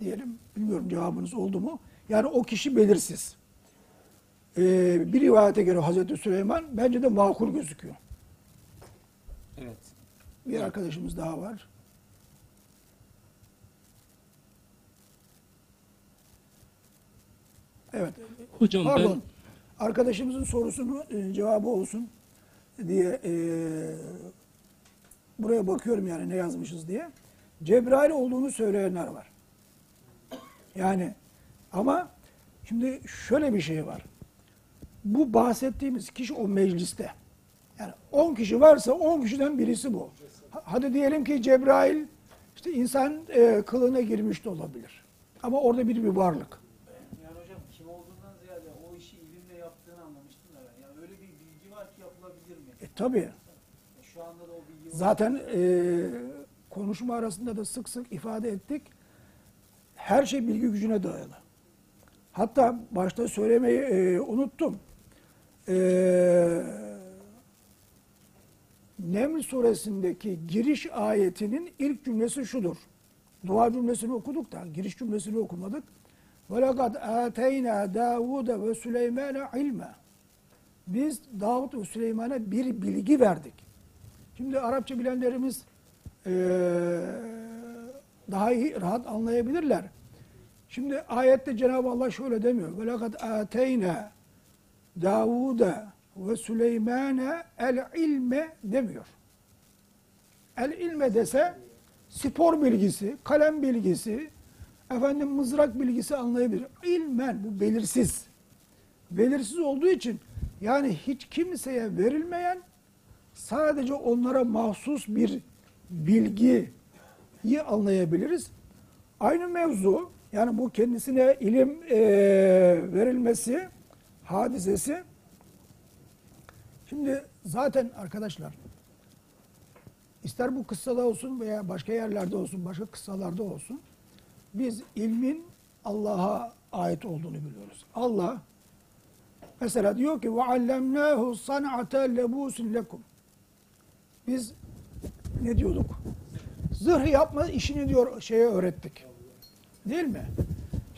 Diyelim. Bilmiyorum cevabınız oldu mu? Yani o kişi belirsiz. Eee, bir rivayete göre Hazreti Süleyman bence de makul gözüküyor. Evet. Bir arkadaşımız daha var. Evet. Hocam Pardon. Arkadaşımızın sorusunun e, cevabı olsun diye e, buraya bakıyorum yani ne yazmışız diye. Cebrail olduğunu söyleyenler var. Yani ama şimdi şöyle bir şey var. Bu bahsettiğimiz kişi o mecliste. Yani 10 kişi varsa 10 kişiden birisi bu. Ha- Hadi diyelim ki Cebrail işte insan e, kılığına girmiş de olabilir. Ama orada bir bir varlık. Yani hocam kim olduğundan ziyade o işi ilimle yaptığını anlamıştım da ben. Yani öyle bir bilgi var ki yapılabilir mi? E tabii. Şu anda da o bilgi var. Zaten e, konuşma arasında da sık sık ifade ettik. Her şey bilgi gücüne dayalı. Hatta başta söylemeyi e, unuttum. E, Neml suresindeki giriş ayetinin ilk cümlesi şudur. Dua cümlesini okuduk da giriş cümlesini okumadık. وَلَقَدْ آتَيْنَا دَاوُودَ وَسُلَيْمَانَ عِلْمًا Biz Davut ve Süleyman'a bir bilgi verdik. Şimdi Arapça bilenlerimiz eee, daha iyi rahat anlayabilirler. Şimdi ayette Cenab-ı Allah şöyle demiyor. Ve lekad ateyna Davuda ve Süleymane el ilme demiyor. El ilme dese spor bilgisi, kalem bilgisi, efendim mızrak bilgisi anlayabilir. İlmen bu belirsiz. Belirsiz olduğu için yani hiç kimseye verilmeyen sadece onlara mahsus bir bilgiyi anlayabiliriz. Aynı mevzu yani bu kendisine ilim eee, verilmesi hadisesi şimdi zaten arkadaşlar ister bu kıssada olsun veya başka yerlerde olsun, başka kıssalarda olsun biz ilmin Allah'a ait olduğunu biliyoruz. Allah mesela diyor ki allemnahu san'ata lebusin lekum. Biz ne diyorduk? Zırh yapma işini diyor şeye öğrettik. Değil mi?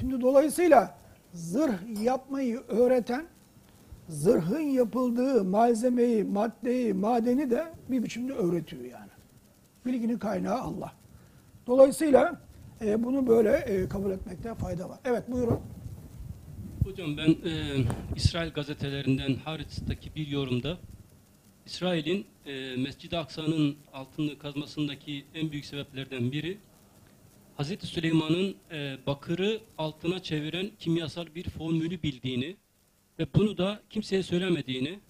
Şimdi dolayısıyla zırh yapmayı öğreten zırhın yapıldığı malzemeyi, maddeyi, madeni de bir biçimde öğretiyor yani. Bilginin kaynağı Allah. Dolayısıyla e, bunu böyle e, kabul etmekte fayda var. Evet buyurun. Hocam ben e, İsrail gazetelerinden Haaretz'taki bir yorumda İsrail'in e, Mescid-i Aksa'nın altını kazmasındaki en büyük sebeplerden biri Hz. Süleyman'ın e, bakırı altına çeviren kimyasal bir formülü bildiğini ve bunu da kimseye söylemediğini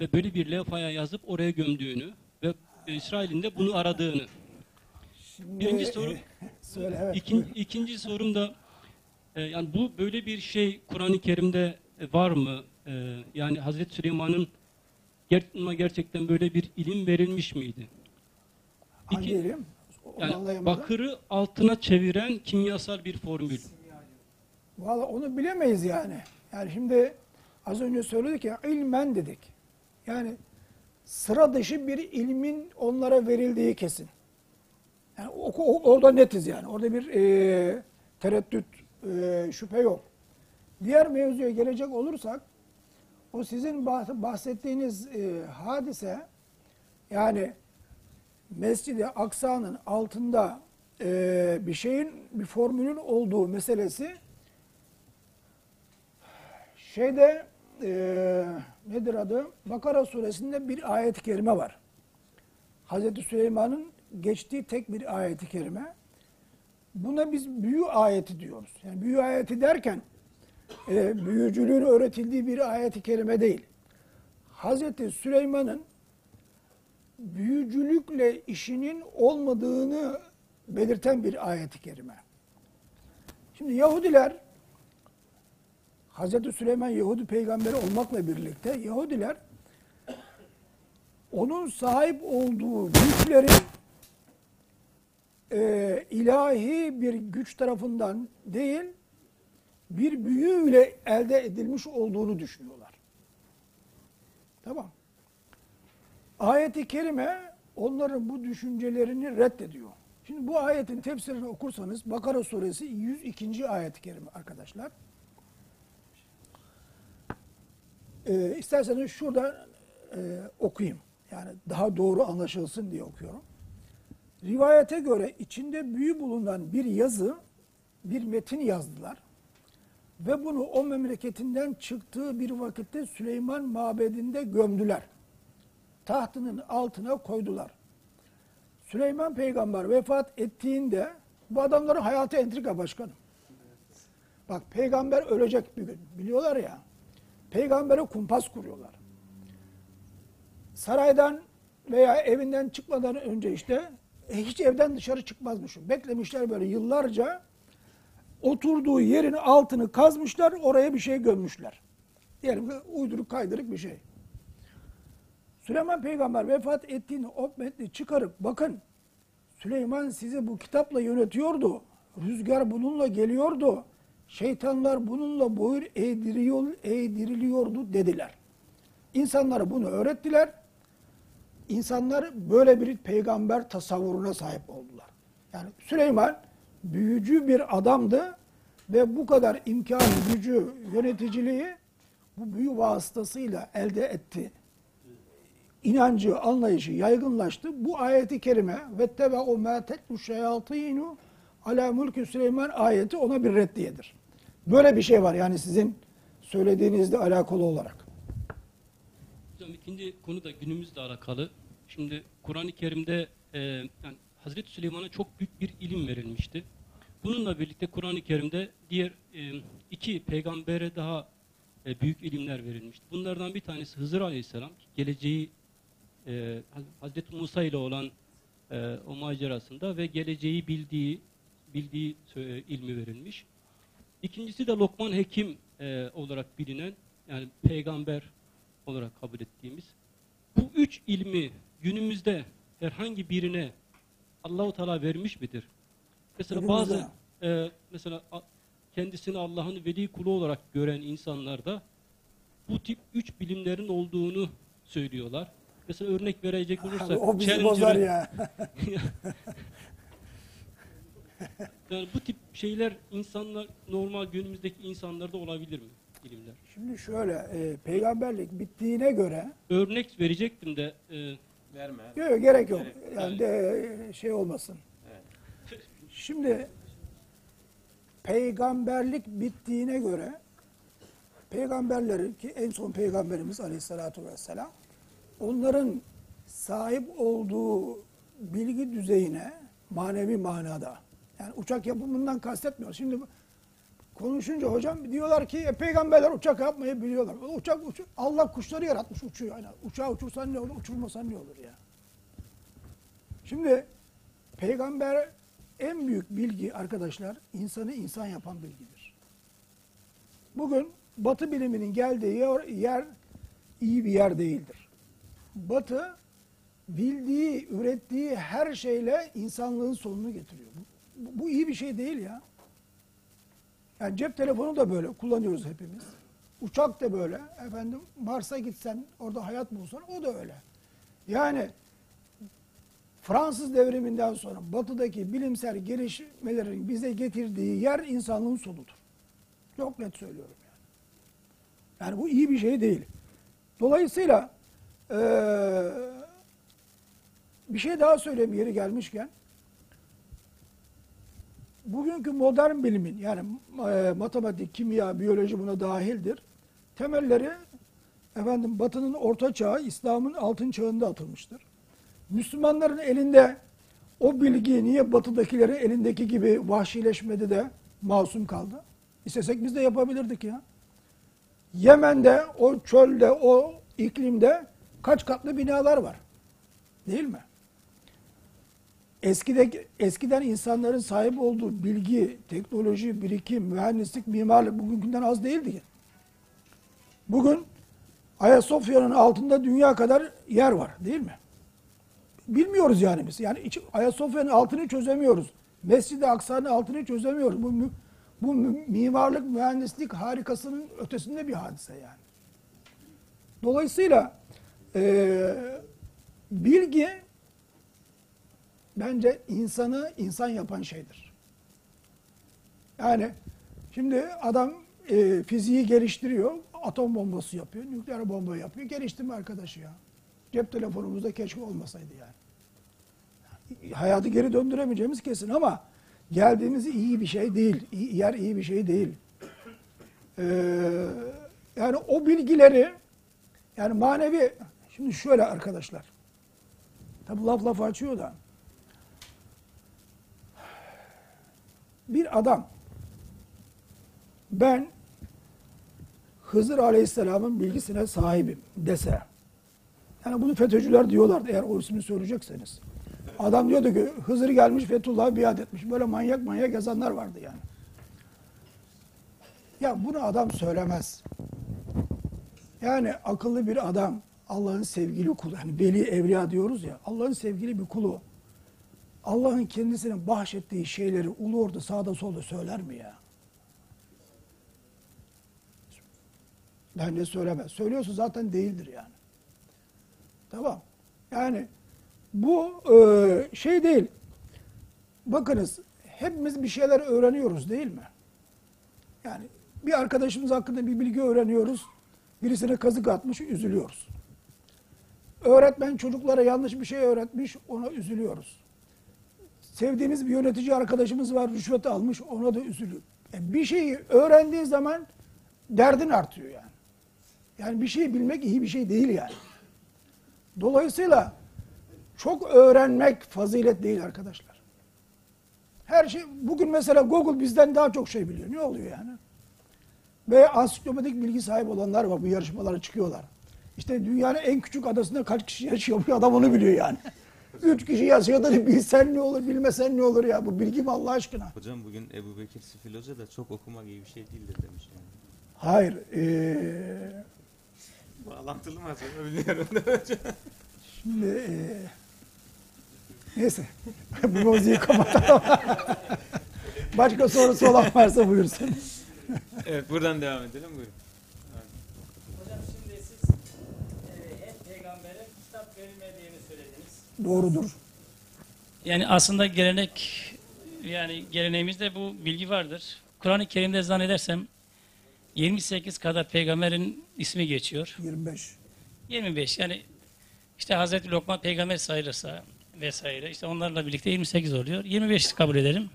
ve böyle bir levhaya yazıp oraya gömdüğünü ve e, İsrail'in de bunu aradığını. Şimdi, Birinci soru. e, söyle evet. İkin, buyurun. ikinci sorum da e, yani bu böyle bir şey Kur'an-ı Kerim'de e, var mı? E, yani Hazreti Süleyman'ın ger- gerçekten böyle bir ilim verilmiş miydi? Hangi iki- ilim? Yani bakırı altına çeviren kimyasal bir formül. Valla onu bilemeyiz yani. Yani şimdi az önce söyledik ya ilmen dedik. Yani sıra dışı bir ilmin onlara verildiği kesin. Yani o, o- orada netiz yani. Orada bir e, tereddüt, e, şüphe yok. Diğer mevzuya gelecek olursak o sizin bah- bahsettiğiniz e, hadise yani Mescid-i Aksa'nın altında e, bir şeyin, bir formülün olduğu meselesi şeyde eee, nedir adı? Bakara suresinde bir ayet-i kerime var. Hazreti Süleyman'ın geçtiği tek bir ayet-i kerime. Buna biz büyü ayeti diyoruz. Yani büyü ayeti derken e, büyücülüğün öğretildiği bir ayet-i kerime değil. Hazreti Süleyman'ın büyücülükle işinin olmadığını belirten bir ayet-i kerime. Şimdi Yahudiler Hazreti Süleyman Yahudi peygamberi olmakla birlikte Yahudiler onun sahip olduğu güçlerin e, ilahi bir güç tarafından değil bir büyüyle elde edilmiş olduğunu düşünüyorlar. Tamam. Ayet-i kerime onların bu düşüncelerini reddediyor. Şimdi bu ayetin tefsirini okursanız Bakara suresi 102. ayet-i kerime arkadaşlar. Ee, isterseniz şurada e, okuyayım. Yani daha doğru anlaşılsın diye okuyorum. Rivayete göre içinde büyü bulunan bir yazı, bir metin yazdılar. Ve bunu o memleketinden çıktığı bir vakitte Süleyman mabedinde gömdüler. Tahtının altına koydular. Süleyman peygamber vefat ettiğinde bu adamların hayatı entrika başkanım. Bak peygamber ölecek bir gün biliyorlar ya. Peygambere kumpas kuruyorlar. Saraydan veya evinden çıkmadan önce işte e, hiç evden dışarı çıkmazmış. Beklemişler böyle yıllarca oturduğu yerin altını kazmışlar oraya bir şey gömmüşler. Diyelim ki uyduruk kaydırık bir şey. Süleyman peygamber vefat ettiğini o metni çıkarıp bakın Süleyman sizi bu kitapla yönetiyordu. Rüzgar bununla geliyordu. Şeytanlar bununla boyun eğdiriyor, eğdiriliyordu dediler. İnsanlara bunu öğrettiler. İnsanlar böyle bir peygamber tasavvuruna sahip oldular. Yani Süleyman büyücü bir adamdı ve bu kadar imkan, gücü, yöneticiliği bu büyü vasıtasıyla elde etti inancı, anlayışı yaygınlaştı. Bu ayeti kerime ve tebe o ma tetlu şeyatinu ala mülkü Süleyman ayeti ona bir reddiyedir. Böyle bir şey var yani sizin söylediğinizle alakalı olarak. Hocam ikinci konu da günümüzle alakalı. Şimdi Kur'an-ı Kerim'de e, yani Hazreti Süleyman'a çok büyük bir ilim verilmişti. Bununla birlikte Kur'an-ı Kerim'de diğer e, iki peygambere daha e, büyük ilimler verilmişti. Bunlardan bir tanesi Hızır Aleyhisselam, geleceği e, Hazreti Musa ile olan e, o macerasında ve geleceği bildiği bildiği sö- ilmi verilmiş. İkincisi de Lokman Hekim e, olarak bilinen yani peygamber olarak kabul ettiğimiz bu üç ilmi günümüzde herhangi birine Allahu Teala vermiş midir? Mesela Günümüzde. bazı e, mesela kendisini Allah'ın veli kulu olarak gören insanlar da bu tip üç bilimlerin olduğunu söylüyorlar. Mesela örnek verecek olursak Abi, o bizi bozar ya. Yani bu tip şeyler insanlar normal günümüzdeki insanlarda olabilir mi ilimler? Şimdi şöyle e, peygamberlik bittiğine göre Örnek verecektim de e, Verme. yok, gerek yok. Gerek- Yani de, şey olmasın. Şimdi peygamberlik bittiğine göre peygamberlerin ki en son peygamberimiz aleyhissalatu vesselam onların sahip olduğu bilgi düzeyine manevi manada yani uçak yapımından kastetmiyor. Şimdi konuşunca hocam diyorlar ki e, peygamberler uçak yapmayı biliyorlar. Uçak, uçak Allah kuşları yaratmış uçuyor. Yani uçağı uçursan ne olur, uçurmasan ne olur ya. Şimdi peygamber en büyük bilgi arkadaşlar insanı insan yapan bilgidir. Bugün Batı biliminin geldiği yer iyi bir yer değildir. Batı bildiği, ürettiği her şeyle insanlığın sonunu getiriyor. Bu, bu iyi bir şey değil ya. Yani cep telefonu da böyle kullanıyoruz hepimiz. Uçak da böyle. Efendim Mars'a gitsen orada hayat bulsan o da öyle. Yani Fransız devriminden sonra batıdaki bilimsel gelişmelerin bize getirdiği yer insanlığın sonudur. Çok net söylüyorum yani. Yani bu iyi bir şey değil. Dolayısıyla eee, bir şey daha söyleyeyim yeri gelmişken. Bugünkü modern bilimin yani e, matematik, kimya, biyoloji buna dahildir. temelleri efendim Batı'nın orta çağı, İslam'ın altın çağında atılmıştır. Müslümanların elinde o bilgi niye Batı'dakilerin elindeki gibi vahşileşmedi de masum kaldı? İstesek biz de yapabilirdik ya. Yemen'de, o çölde, o iklimde kaç katlı binalar var. Değil mi? Eskide, eskiden insanların sahip olduğu bilgi, teknoloji, birikim, mühendislik, mimarlık bugünkünden az değildi. Bugün Ayasofya'nın altında dünya kadar yer var değil mi? Bilmiyoruz yani biz. Yani Ayasofya'nın altını çözemiyoruz. Mescid-i Aksa'nın altını çözemiyoruz. Bu, bu mimarlık, mühendislik harikasının ötesinde bir hadise yani. Dolayısıyla eee, bilgi bence insanı insan yapan şeydir. Yani şimdi adam e, fiziği geliştiriyor, atom bombası yapıyor, nükleer bomba yapıyor. Geliştirme arkadaşı ya. Cep telefonumuzda keşke olmasaydı yani. Hayatı geri döndüremeyeceğimiz kesin ama geldiğimiz iyi bir şey değil. İyi, yer iyi bir şey değil. Ee, yani o bilgileri yani manevi şimdi şöyle arkadaşlar. Tabi laf laf açıyor da bir adam ben Hızır Aleyhisselam'ın bilgisine sahibim dese yani bunu FETÖ'cüler diyorlardı eğer o ismini söyleyecekseniz. Adam diyordu ki Hızır gelmiş Fethullah'a biat etmiş. Böyle manyak manyak yazanlar vardı yani. Ya bunu adam söylemez. Yani akıllı bir adam Allah'ın sevgili kulu. Yani veli evliya diyoruz ya. Allah'ın sevgili bir kulu. Allah'ın kendisine bahşettiği şeyleri ulu orta sağda solda söyler mi ya? Bence söylemez. Söylüyorsa zaten değildir yani. Tamam. Yani bu e, şey değil. Bakınız hepimiz bir şeyler öğreniyoruz değil mi? Yani bir arkadaşımız hakkında bir bilgi öğreniyoruz. Birisine kazık atmış, üzülüyoruz. Öğretmen çocuklara yanlış bir şey öğretmiş, ona üzülüyoruz. Sevdiğimiz bir yönetici arkadaşımız var, rüşvet almış, ona da üzülüyor. E bir şeyi öğrendiği zaman derdin artıyor yani. Yani bir şeyi bilmek iyi bir şey değil yani. Dolayısıyla çok öğrenmek fazilet değil arkadaşlar. Her şey, bugün mesela Google bizden daha çok şey biliyor. Ne oluyor yani? Ve ansiklopedik bilgi sahibi olanlar var. Bu yarışmalara çıkıyorlar. İşte dünyanın en küçük adasında kaç kişi yaşıyor? Bu adam onu biliyor yani. Üç kişi yaşıyor da bilsen ne olur, bilmesen ne olur ya. Bu bilgi mi Allah aşkına? Hocam bugün Ebu Bekir Sifil Hoca da çok okumak iyi bir şey değildir demiş yani. Hayır. eee, Bağlantılı mı acaba bilmiyorum. şimdi eee, neyse. Bu mevzuyu kapatalım. Başka sorusu olan varsa buyursun. evet buradan devam edelim buyurun. Hocam şimdi siz e, hem peygambere kitap verilmediğini söylediniz. Doğrudur. Yani aslında gelenek yani geleneğimizde bu bilgi vardır. Kur'an-ı Kerim'de zannedersem 28 kadar peygamberin ismi geçiyor. 25. 25 yani işte Hazreti Lokman peygamber sayılırsa vesaire işte onlarla birlikte 28 oluyor. 25 kabul edelim.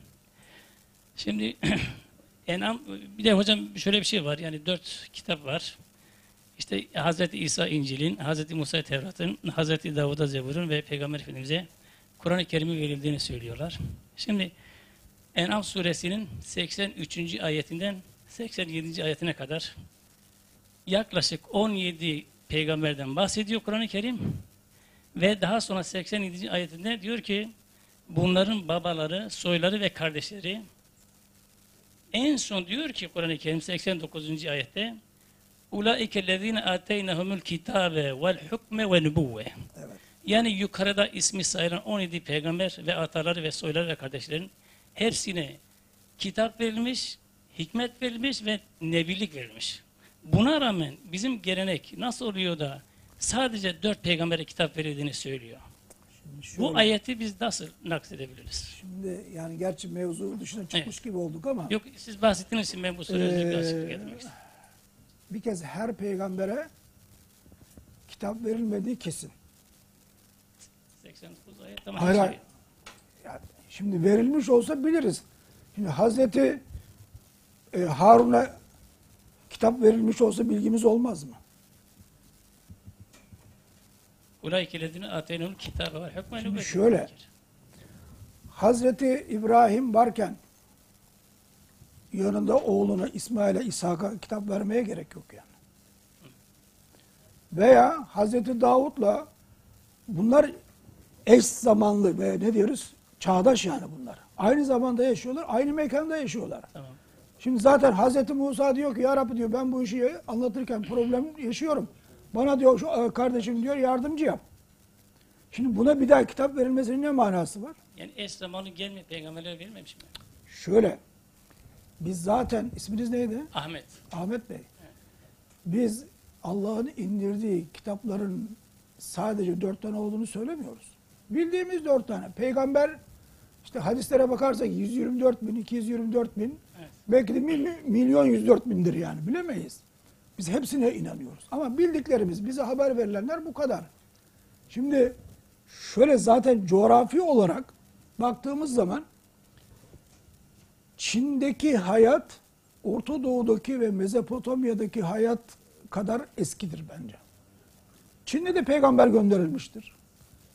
Şimdi En'am bir de hocam şöyle bir şey var yani dört kitap var. İşte Hazreti İsa İncil'in, Hazreti Musa Tevrat'ın, Hazreti Davud'a Zebur'un ve Peygamber Efendimiz'e Kur'an-ı Kerim'i verildiğini söylüyorlar. Şimdi En'am suresinin 83. ayetinden 87. ayetine kadar yaklaşık 17 peygamberden bahsediyor Kur'an-ı Kerim. Ve daha sonra 87. ayetinde diyor ki bunların babaları, soyları ve kardeşleri en son diyor ki Kur'an-ı Kerim 89. ayette Ateynehumul kitabe vel hukme ve nübüvve. Evet. Yani yukarıda ismi sayılan 17 peygamber ve ataları ve soyları ve kardeşlerin hepsine kitap verilmiş, hikmet verilmiş ve nebilik verilmiş. Buna rağmen bizim gelenek nasıl oluyor da sadece dört peygambere kitap verildiğini söylüyor. Şöyle- Bu ayeti biz nasıl naksedebiliriz? Şimdi yani gerçi mevzu dışına çıkmış gibi olduk ama Yok siz bahsettiğiniz için ben bu soruyu özellikle Ee, açıklık getirmek istedim. Bir kez her peygambere kitap verilmediği kesin. 89 ayet ama Hayır, hayır. şey- Yani şimdi verilmiş olsa biliriz. Şimdi Hazreti e, Harun'a kitap verilmiş olsa bilgimiz olmaz mı? Şimdi nübüvvete. şöyle. Hazreti İbrahim varken yanında oğluna İsmail'e İshak'a kitap vermeye gerek yok yani. Veya Hazreti Davut'la bunlar eş zamanlı ve ne diyoruz? Çağdaş yani bunlar. Aynı zamanda yaşıyorlar, aynı mekanda yaşıyorlar. Tamam. Şimdi zaten Hazreti Musa diyor ki ya Rabbi diyor ben bu işi anlatırken problem yaşıyorum. Bana diyor şu e, kardeşim diyor yardımcı yap. Şimdi buna bir daha kitap verilmesinin ne manası var? Yani eş zamanı gelmiyor. Peygamberler verilmemiş mi? Şöyle. Biz zaten isminiz neydi? Ahmet. Ahmet Bey. Biz Allah'ın indirdiği kitapların sadece dört tane olduğunu söylemiyoruz. Bildiğimiz dört tane. Peygamber işte hadislere bakarsak 124 bin, 224 bin, Evet. belki de mil- milyon 104 bindir yani bilemeyiz. Biz hepsine inanıyoruz. Ama bildiklerimiz, bize haber verilenler bu kadar. Şimdi şöyle zaten coğrafi olarak baktığımız zaman Çin'deki hayat Orta Doğu'daki ve Mezopotamya'daki hayat kadar eskidir bence. Çin'de de peygamber gönderilmiştir.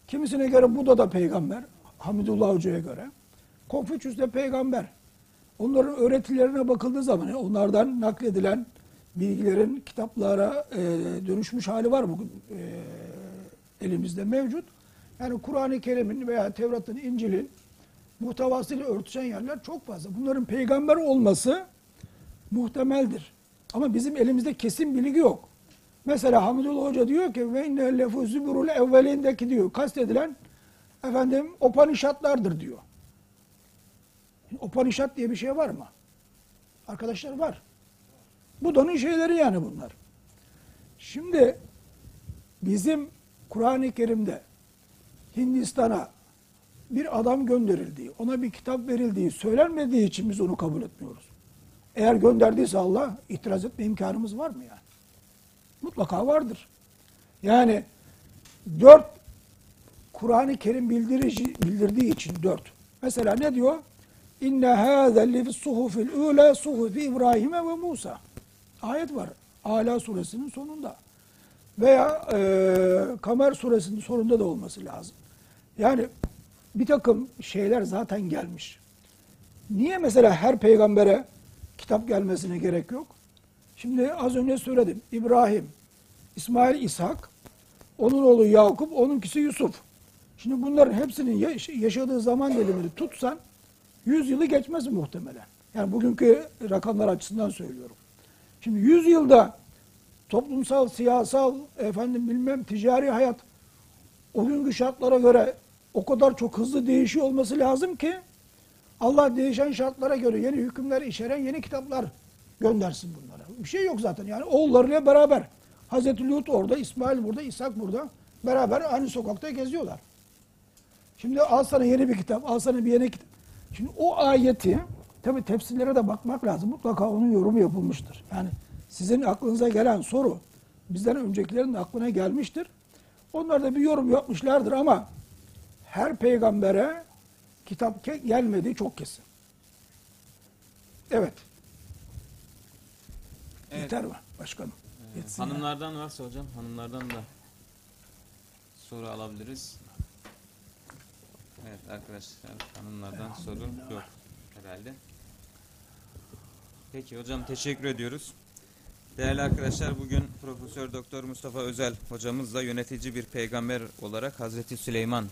Kimisine göre Buda da peygamber. Hamidullah Hoca'ya göre. Konfüçyüs de peygamber. Onların öğretilerine bakıldığı zaman yani onlardan nakledilen bilgilerin kitaplara e, dönüşmüş hali var bugün e, elimizde mevcut. Yani Kur'an-ı Kerim'in veya Tevrat'ın, İncil'in muhtevasıyla örtüşen yerler çok fazla. Bunların peygamber olması muhtemeldir. Ama bizim elimizde kesin bilgi yok. Mesela Hamidullah Hoca diyor ki ve inne lefu züburul evvelindeki diyor. Kastedilen efendim Upanishadlardır diyor. Upanishad diye bir şey var mı? Arkadaşlar var. Buda'nın şeyleri yani bunlar. Şimdi bizim Kur'an-ı Kerim'de Hindistan'a bir adam gönderildiği, ona bir kitap verildiği söylenmediği için biz onu kabul etmiyoruz. Eğer gönderdiyse Allah itiraz etme imkanımız var mı yani? Mutlaka vardır. Yani dört Kur'an-ı Kerim bildirici, bildirdiği için dört. Mesela ne diyor? İnne hâze li suhufil ûlâ suhufi İbrahim'e ve Musa. Ayet var. Ala suresinin sonunda. Veya e, Kamer suresinin sonunda da olması lazım. Yani bir takım şeyler zaten gelmiş. Niye mesela her peygambere kitap gelmesine gerek yok? Şimdi az önce söyledim. İbrahim, İsmail, İshak, onun oğlu Yakup, onunkisi Yusuf. Şimdi bunların hepsinin yaş- yaşadığı zaman dilimini tutsan 100 yılı geçmez muhtemelen. Yani bugünkü rakamlar açısından söylüyorum. Şimdi 100 yılda toplumsal, siyasal, efendim bilmem ticari hayat o günkü şartlara göre o kadar çok hızlı değişiyor olması lazım ki Allah değişen şartlara göre yeni hükümler içeren yeni kitaplar göndersin bunlara. Bir şey yok zaten yani oğullarıyla beraber. Hazreti Lut orada, İsmail burada, İshak burada. Beraber aynı sokakta geziyorlar. Şimdi al sana yeni bir kitap, al sana bir yeni kitap. Şimdi o ayeti, tabi tefsirlere de bakmak lazım. Mutlaka onun yorumu yapılmıştır. Yani sizin aklınıza gelen soru bizden öncekilerin aklına gelmiştir. Onlar da bir yorum yapmışlardır ama her peygambere kitap gelmediği çok kesin. Evet. Evet. Yeter mi başkanım? Yetsin ya. Hanımlardan varsa hocam, hanımlardan da soru alabiliriz. Evet arkadaşlar, hanımlardan soru yok herhalde. Peki hocam teşekkür ediyoruz. Değerli arkadaşlar bugün Profesör Doktor Mustafa Özel hocamızla yönetici bir peygamber olarak Hazreti Süleyman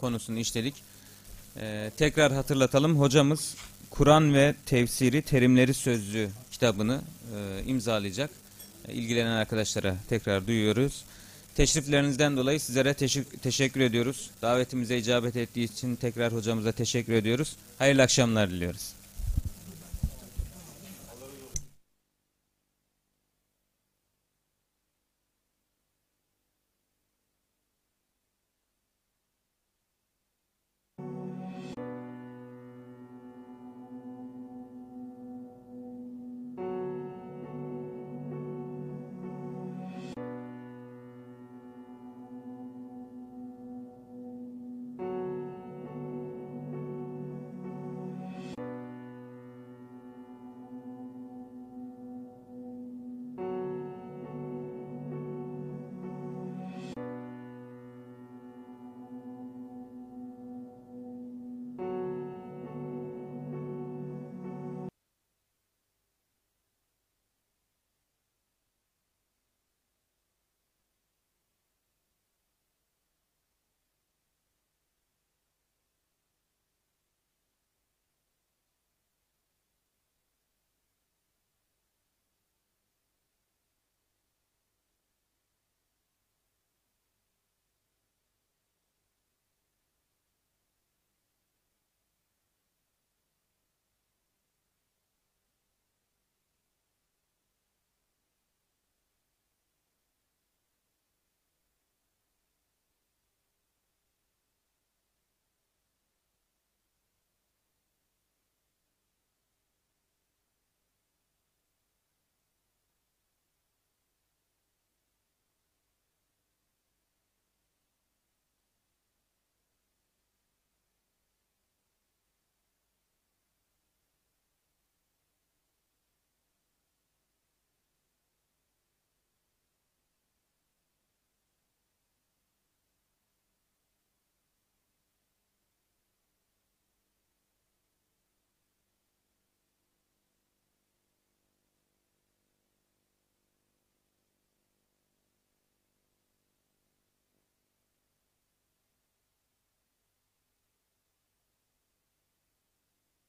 konusunu işledik. Ee, tekrar hatırlatalım hocamız Kur'an ve Tefsiri Terimleri Sözlüğü kitabını e, imzalayacak. E, ilgilenen arkadaşlara tekrar duyuyoruz. Teşriflerinizden dolayı sizlere teşekkür, ediyoruz. Davetimize icabet ettiği için tekrar hocamıza teşekkür ediyoruz. Hayırlı akşamlar diliyoruz.